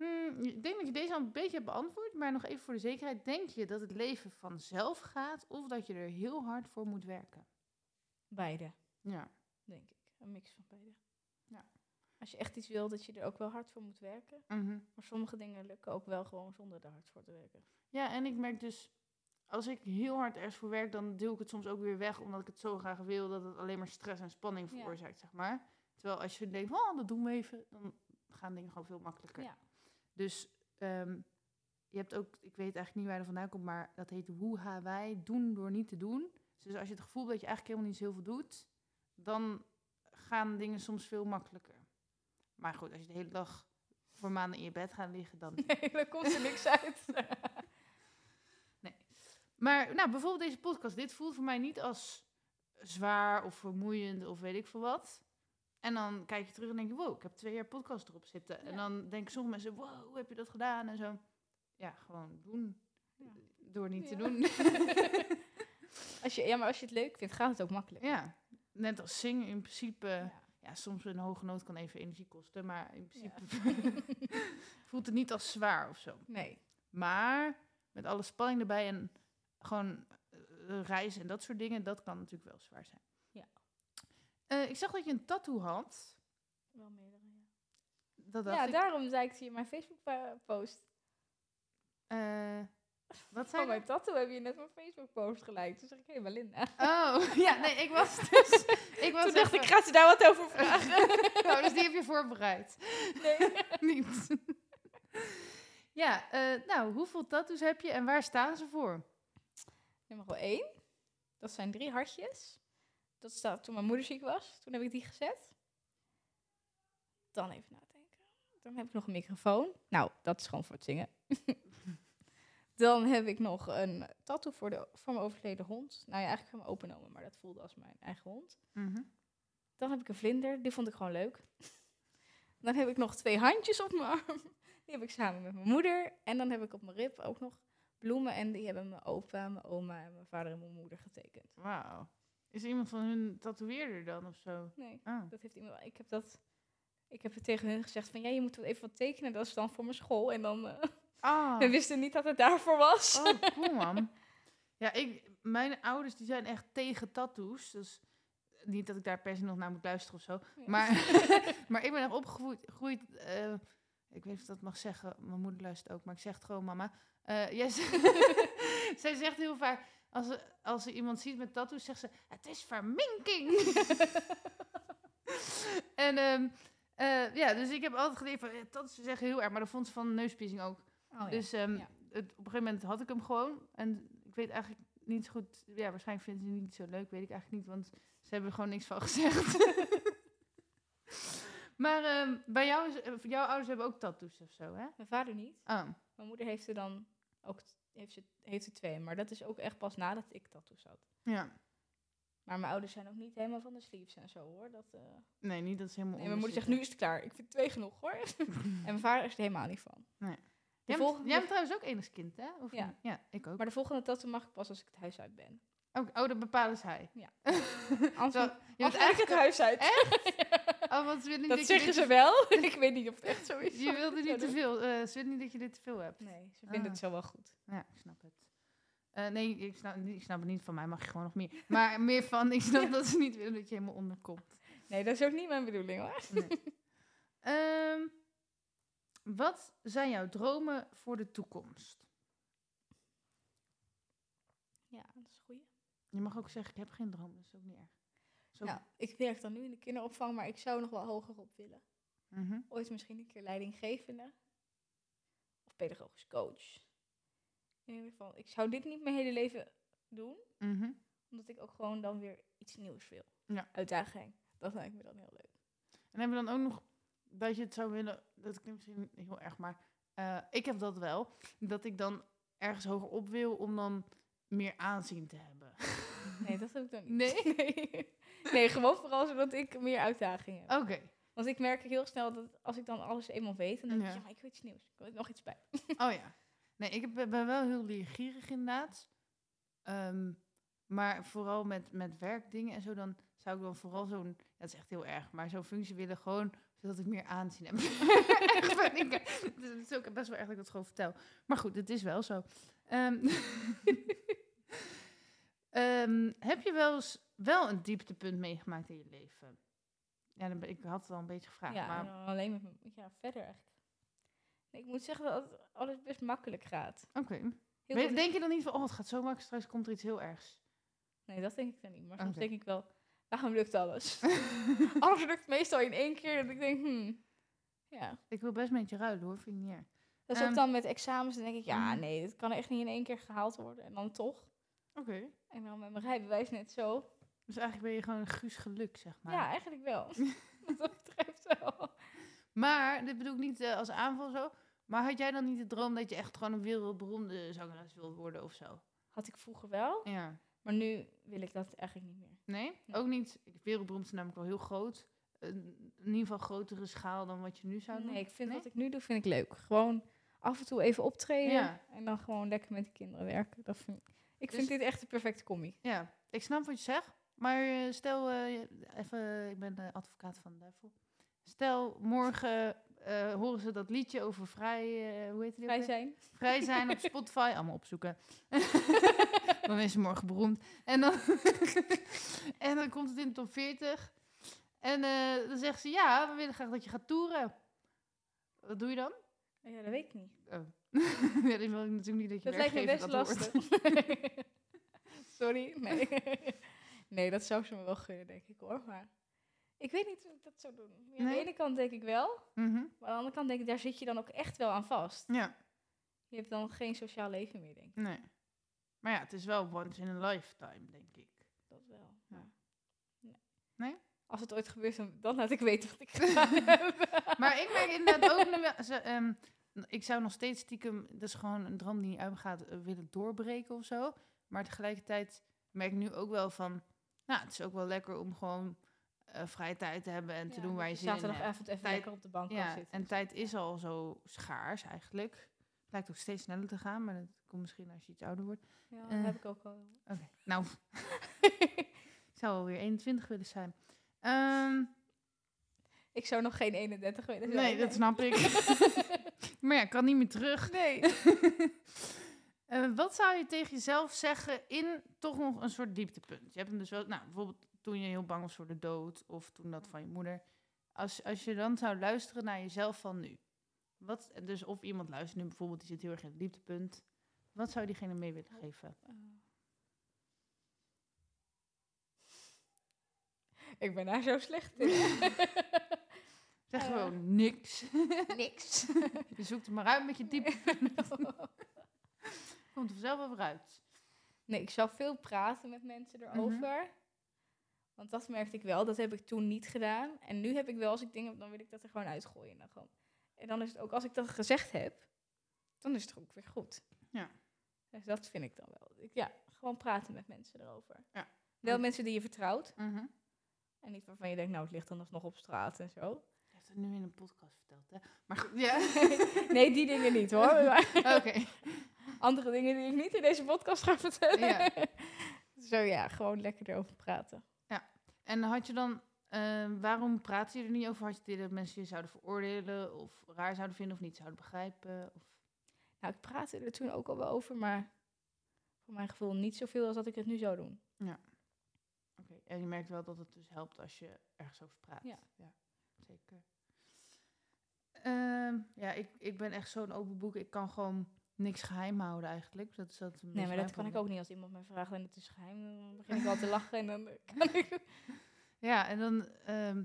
Hmm, ik denk dat je deze al een beetje hebt beantwoord, maar nog even voor de zekerheid. Denk je dat het leven vanzelf gaat of dat je er heel hard voor moet werken? Beide, Ja. denk ik. Een mix van beide. Ja. Als je echt iets wil, dat je er ook wel hard voor moet werken. Mhm. Maar sommige dingen lukken ook wel gewoon zonder er hard voor te werken. Ja, en ik merk dus, als ik heel hard ergens voor werk, dan duw ik het soms ook weer weg, omdat ik het zo graag wil, dat het alleen maar stress en spanning Ja. veroorzaakt, zeg maar. Terwijl als je denkt, oh, dat doen we even, dan gaan dingen gewoon veel makkelijker. Ja. Dus ehm, je hebt ook, ik weet eigenlijk niet waar dat vandaan komt, maar dat heet woeha wij, doen door niet te doen. Dus als je het gevoel hebt dat je eigenlijk helemaal niet zoveel doet, dan gaan dingen soms veel makkelijker. Maar goed, als je de hele dag voor maanden in je bed gaat liggen, dan... Nee, dan komt er niks uit. Maar nou, bijvoorbeeld deze podcast, dit voelt voor mij niet als zwaar of vermoeiend of weet ik veel wat. En dan kijk je terug en denk je, wow, ik heb twee jaar podcast erop zitten. En dan denken sommige mensen, wow, hoe heb je dat gedaan? En zo. Ja, gewoon doen. Ja. Door niet te doen. Als je, ja, maar als je het leuk vindt, gaat het ook makkelijk. ja, net als zingen in principe. Ja. Soms een hoge noot kan even energie kosten. Maar in principe voelt het niet als zwaar of zo. Nee. Maar met alle spanning erbij en gewoon eh, reizen en dat soort dingen, dat kan natuurlijk wel zwaar zijn. Eh, ik zag dat je een tattoo had. Wel meerdere, ja. Dat dacht Ja, ik. daarom zei ik hier in mijn Facebook-post. Eh, wat Van zei je? mijn tattoo heb je net mijn Facebook-post gelijk. Toen zeg ik, hé, hey, Belinda. Oh, ja, nee, ik was dus... Ik was Toen dacht ik, gaat ze daar wat over vragen? Oh, dus die heb je voorbereid. nee. Niet. ja, eh, nou, hoeveel tattoos heb je en waar staan ze voor? Nummer wel één. Dat zijn drie hartjes. Dat staat toen mijn moeder ziek was. Toen heb ik die gezet. Dan even nadenken. Dan heb ik nog een microfoon. Nou, dat is gewoon voor het zingen. Dan heb ik nog een tattoo voor, de, voor mijn overleden hond. Nou ja, eigenlijk voor mijn openomen, maar dat voelde als mijn eigen hond. Mhm. Dan heb ik een vlinder, die vond ik gewoon leuk. Dan heb ik nog twee handjes op mijn arm. Die heb ik samen met mijn moeder. En dan heb ik op mijn rib ook nog bloemen. En die hebben mijn opa, mijn oma en mijn vader en mijn moeder getekend. Wauw. Is iemand van hun tatoeëerder dan of zo? Nee, Oh. dat heeft iemand. Ik heb dat. Ik heb het tegen hun gezegd van ja, je moet wel even wat tekenen. Dat is dan voor mijn school. En dan. eh Ah. we wisten niet dat het daarvoor was. Oh, cool man. Ja, ik, mijn ouders die zijn echt tegen tattoos. Dus niet dat ik daar per se nog naar moet luisteren of zo. Ja. Maar, maar ik ben echt opgegroeid. gegroeid, eh, ik weet niet of dat mag zeggen. Mijn moeder luistert ook, maar ik zeg het gewoon mama. Eh, jij zegt- zij zegt heel vaak, als ze, als ze iemand ziet met tattoos, zegt ze, het is verminking. en ehm, eh, ja, dus ik heb altijd geleerd van, eh, tattoos zeggen heel erg, maar dat vond ze van neuspiercing ook. Oh, ja. Dus ehm, Ja. het, op een gegeven moment had ik hem gewoon. En ik weet eigenlijk niet zo goed. Ja, waarschijnlijk vinden ze het niet zo leuk, weet ik eigenlijk niet. Want ze hebben er gewoon niks van gezegd. maar ehm, bij jou, is, eh, jouw ouders hebben ook tattoos of zo, hè? Mijn vader niet. Oh, Mijn moeder heeft er dan ook heeft ze, heeft er twee. Maar dat is ook echt pas nadat ik tattoos had. ja. Maar mijn ouders zijn ook niet helemaal van de sleeves en zo hoor. Dat, eh, Nee, niet dat is helemaal Nee, mijn moeder zegt, nu is het klaar. Ik vind twee genoeg hoor. en mijn vader is er helemaal niet van. Nee. Jij, bent, volgende, jij bent trouwens ook enigskind, hè? Of Ja. niet? Ja, ik ook. Maar de volgende tattoo mag ik pas als ik het huis uit ben. Ook, oh, dat bepalen zij. Ja. Anders, je je bent moet eigenlijk het huis uit. Oh, want ze niet Dat zeggen ze wel. ik weet niet of het echt zo is. Je wilde niet te veel. eh, ze willen niet dat je dit te veel hebt. Nee, ze vinden Ah. het zo wel goed. Ja, ik snap het. Eh, nee, ik snap, ik snap het niet. Van mij mag je gewoon nog meer. Maar meer van, ik snap dat ze niet willen dat je helemaal onderkomt. Nee, dat is ook niet mijn bedoeling hoor. Nee. Ehm, wat zijn jouw dromen voor de toekomst? Ja, dat is een goeie. Je mag ook zeggen, ik heb geen droom, dat is ook niet erg. Zo, Nou, ik werk dan nu in de kinderopvang, maar ik zou nog wel hoger op willen. Mhm. Ooit misschien een keer leidinggevende. Of pedagogisch coach. In ieder geval, ik zou dit niet mijn hele leven doen. Mhm. Omdat ik ook gewoon dan weer iets nieuws wil. Ja. Uitdaging. Dat lijkt me dan heel leuk. En hebben we dan ook nog dat je het zou willen, dat klinkt misschien heel erg, maar eh, ik heb dat wel, dat ik dan ergens hoger op wil om dan meer aanzien te hebben. Nee, dat heb ik dan niet. Nee? Nee, nee gewoon vooral zodat ik meer uitdaging heb. Oké. Want ik merk heel snel dat als ik dan alles eenmaal weet, dan denk Ja. ik, ja, maar ik wil iets nieuws. Ik wil nog iets bij. Oh ja. Nee, ik ben wel heel leergierig inderdaad. Ehm, maar vooral met, met werkdingen en zo, dan zou ik dan vooral zo'n... Ja, dat is echt heel erg, maar zo'n functie willen gewoon... zodat ik meer aanzien heb. echt ik, het is ook best wel erg dat ik dat gewoon vertel. Maar goed, het is wel zo. Ehm, ehm, heb je wel eens wel een dieptepunt meegemaakt in je leven? Ja, dan ik had het al een beetje gevraagd, ja, maar... dan alleen met ja, verder echt. Nee, ik moet zeggen dat alles best makkelijk gaat. Oké. Denk je dan niet van, oh, het gaat zo makkelijk, straks komt er iets heel ergs? Nee, dat denk ik dan niet. Maar soms denk ik wel, waarom lukt alles? alles lukt meestal in één keer. Dat ik denk, hmm, ja. Ik wil best met je ruilen hoor, vind ik niet erg. Dat is Ehm, ook dan met examens. Dan denk ik, ja, mhm. nee, dit kan echt niet in één keer gehaald worden. En dan toch. Oké. En dan met mijn rijbewijs net zo. Dus eigenlijk ben je gewoon een guus geluk, zeg maar. Ja, eigenlijk wel. Wat dat betreft wel. Maar, dit bedoel ik niet eh, als aanval zo. Maar had jij dan niet de droom dat je echt gewoon een wereldberoemde zangeres wil worden of zo? Had ik vroeger wel, Ja. maar nu wil ik dat eigenlijk niet meer. Nee? Nee. Ook niet. Wereldberoemd is namelijk wel heel groot. In ieder geval grotere schaal dan wat je nu zou doen. Nee, ik vind Nee? wat ik nu doe, vind ik leuk. Gewoon af en toe even optreden Ja. en dan gewoon lekker met de kinderen werken. Dat vind, ik Dus- vind dit echt de perfecte combi. Ja, ik snap wat je zegt. Maar eh, stel, eh, even, ik ben de advocaat van de duivel. Stel, morgen eh, horen ze dat liedje over vrij, hoe heet ook Vrij zijn. vrij zijn op Spotify. Allemaal opzoeken. dan is ze morgen beroemd. En dan, en dan komt het in de top 40. En dan zegt ze, ja, we willen graag dat je gaat toeren. Wat doe je dan? Ja, dat weet ik niet. Oh. ja, dat wil ik natuurlijk niet dat je Dat lijkt me best lastig. Sorry, nee. nee, dat zou ze me wel gunnen, denk ik hoor. Maar ik weet niet hoe ik dat zou doen. Ja, Aan de ene kant denk ik wel, Mhm. maar aan de andere kant denk ik, daar zit je dan ook echt wel aan vast. Ja, Je hebt dan geen sociaal leven meer, denk ik. nee. Maar ja, het is wel once in a lifetime, denk ik. Dat wel. Ja. maar nee. Nee? Als het ooit gebeurt, dan, laat ik weten wat ik gedaan heb. Maar ik merk inderdaad ook... ze, ehm, ik zou nog steeds stiekem... Dat is gewoon een droom die niet uitgaat, eh, willen doorbreken of zo. Maar tegelijkertijd merk ik nu ook wel van... Nou, het is ook wel lekker om gewoon eh, vrije tijd te hebben en te doen waar je dat zin in hebt. Zaterdagavond even Tijd- lekker op de bank Ja, zitten. en tijd is al zo schaars eigenlijk. Het lijkt ook steeds sneller te gaan, maar dat komt misschien als je iets ouder wordt. Ja, dat eh, heb ik ook al. Oké, nou, ik zou alweer 21 willen zijn. Ehm, ik zou nog geen 31 willen zijn. nee, dat snap ik. maar ja, ik kan niet meer terug. Nee. Eh, wat zou je tegen jezelf zeggen in toch nog een soort dieptepunt? Je hebt hem dus wel, nou, bijvoorbeeld toen je heel bang was voor de dood of toen dat van je moeder. Als, als je dan zou luisteren naar jezelf van nu. Wat, dus of iemand luistert nu bijvoorbeeld, die zit heel erg in het dieptepunt. Wat zou diegene mee willen geven? Ik ben daar zo slecht in. Zeg Eh. gewoon niks. Niks. je zoekt er maar uit met je dieptepunt. Komt er wel weer uit. Nee, ik zou veel praten met mensen Mhm. erover. Want dat merkte ik wel. Dat heb ik toen niet gedaan. En nu heb ik wel, als ik dingen heb, dan wil ik dat er gewoon uitgooien. En dan, gewoon. en dan is het ook, als ik dat gezegd heb, dan is het ook weer goed. Ja. Dus dat vind ik dan wel. Ik, ja, gewoon praten met mensen erover. Ja. Wel mensen die je vertrouwt. Mhm. En niet waarvan je denkt, nou, het ligt dan alsnog op straat en zo. Je hebt het nu in een podcast verteld, hè? Maar goed, ja. nee, die dingen niet hoor. Oké. andere dingen die ik niet in deze podcast ga vertellen. Ja. Zo ja, gewoon lekker erover praten. En had je dan, eh, waarom praat je er niet over? Had je idee dat mensen je zouden veroordelen of raar zouden vinden of niet zouden begrijpen? Of... Nou, ik praatte er toen ook al wel over, maar voor mijn gevoel niet zoveel als dat ik het nu zou doen. Oké, En je merkt wel dat het dus helpt als je ergens over praat. Ja. zeker. Ehm, ja, ik, ik ben echt zo'n open boek. Ik kan gewoon niks geheim houden eigenlijk. Dat is dat een Nee, maar dat kan ik ook niet als iemand mij vraagt en het is geheim. Dan begin ik al te lachen en dan kan ik... Ja, en dan... ehm,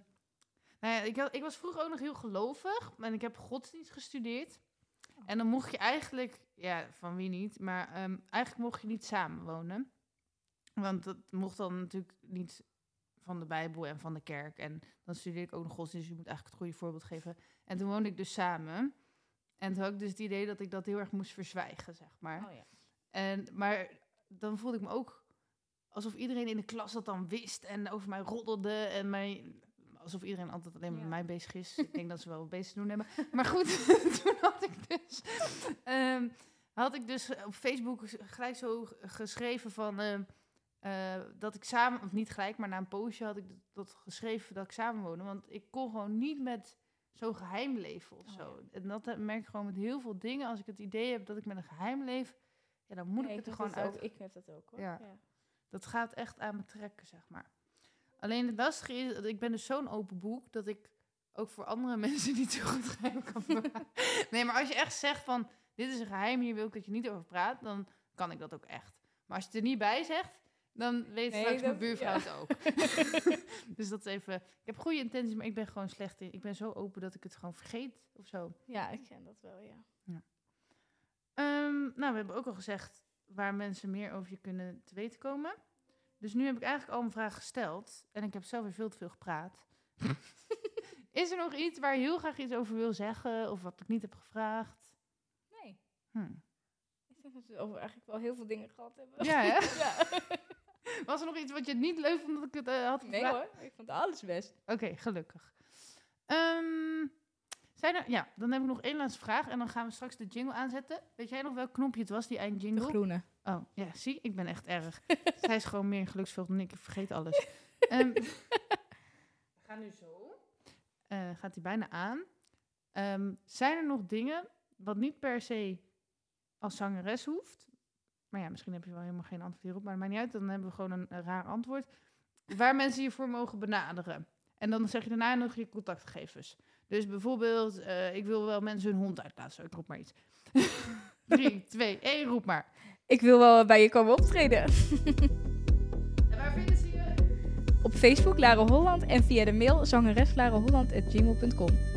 nou ja, ik, had, ik was vroeger ook nog heel gelovig. En ik heb godsdienst gestudeerd. En dan mocht je eigenlijk... Ja, van wie niet. Maar ehm, eigenlijk mocht je niet samenwonen. Want dat mocht dan natuurlijk niet van de Bijbel en van de kerk. En dan studeerde ik ook nog godsdienst. Dus je moet eigenlijk het goede voorbeeld geven. En toen woonde ik dus samen. En toen had ik dus het idee dat ik dat heel erg moest verzwijgen, zeg maar. Oh ja. En, maar dan voelde ik me ook alsof iedereen in de klas dat dan wist en over mij roddelde. En mij, alsof iedereen altijd alleen maar Ja. met mij bezig is. ik denk dat ze wel wat bezig te doen hebben. Maar goed, toen had ik dus, ehm, had ik dus op Facebook gelijk zo geschreven van... ehm, eh, dat ik samen, of niet gelijk, maar na een poosje had ik dat, geschreven dat ik samenwoonde. Want ik kon gewoon niet met zo'n geheim leven of Oh, zo. En dat eh, merk ik gewoon met heel veel dingen. Als ik het idee heb dat ik met een geheim leef, ja, dan moet ik het er gewoon uit. ook, Ik heb dat ook hoor. Ja. Ja. Dat gaat echt aan me trekken, zeg maar. Alleen het lastige is, dat ik ben dus zo'n open boek dat ik ook voor andere mensen niet zo goed geheim kan bewaren. nee, maar als je echt zegt van, dit is een geheim, hier wil ik dat je niet over praat, dan kan ik dat ook echt. Maar als je het er niet bij zegt, dan weet Nee, straks mijn dat- buurvrouw ja. het ook. dus dat is even, ik heb goede intenties, maar ik ben gewoon slecht in. Ik ben zo open dat ik het gewoon vergeet of zo. ja, ik ken dat wel, ja. Ehm, nou, we hebben ook al gezegd waar mensen meer over je kunnen te weten komen. Dus nu heb ik eigenlijk al mijn vragen gesteld. En ik heb zelf weer veel te veel gepraat. Is er nog iets waar je heel graag iets over wil zeggen? Of wat ik niet heb gevraagd? Nee. Hm. Ik denk dat we over eigenlijk wel heel veel dingen gehad hebben. Ja, ja. Was er nog iets wat je niet leuk vond dat ik het eh, had Nee gevraagd? hoor, ik vond alles best. Oké, gelukkig. Ehm, zijn er, ja, dan heb ik nog één laatste vraag en dan gaan we straks de jingle aanzetten. Weet jij nog welk knopje het was, die De eindjingle? groene. Oh, ja, zie, ik ben echt erg. Zij is gewoon meer een geluksveld dan ik, ik vergeet alles. Ehm, we gaan nu zo. Eh, gaat hij bijna aan. Ehm, zijn er nog dingen wat niet per se als zangeres hoeft? Maar ja, misschien heb je wel helemaal geen antwoord hierop, maar dat maakt niet uit. Dan hebben we gewoon een, een raar antwoord. Waar mensen je voor mogen benaderen. En dan zeg je daarna nog je contactgegevens. Dus bijvoorbeeld, eh, ik wil wel mensen hun hond uitlaten. Zo, ik roep maar iets. Drie, twee, één, roep maar. Ik wil wel bij je komen optreden. En waar vinden ze je? Op Facebook Lara Holland en via de mail zangereslareholland.gmail.com.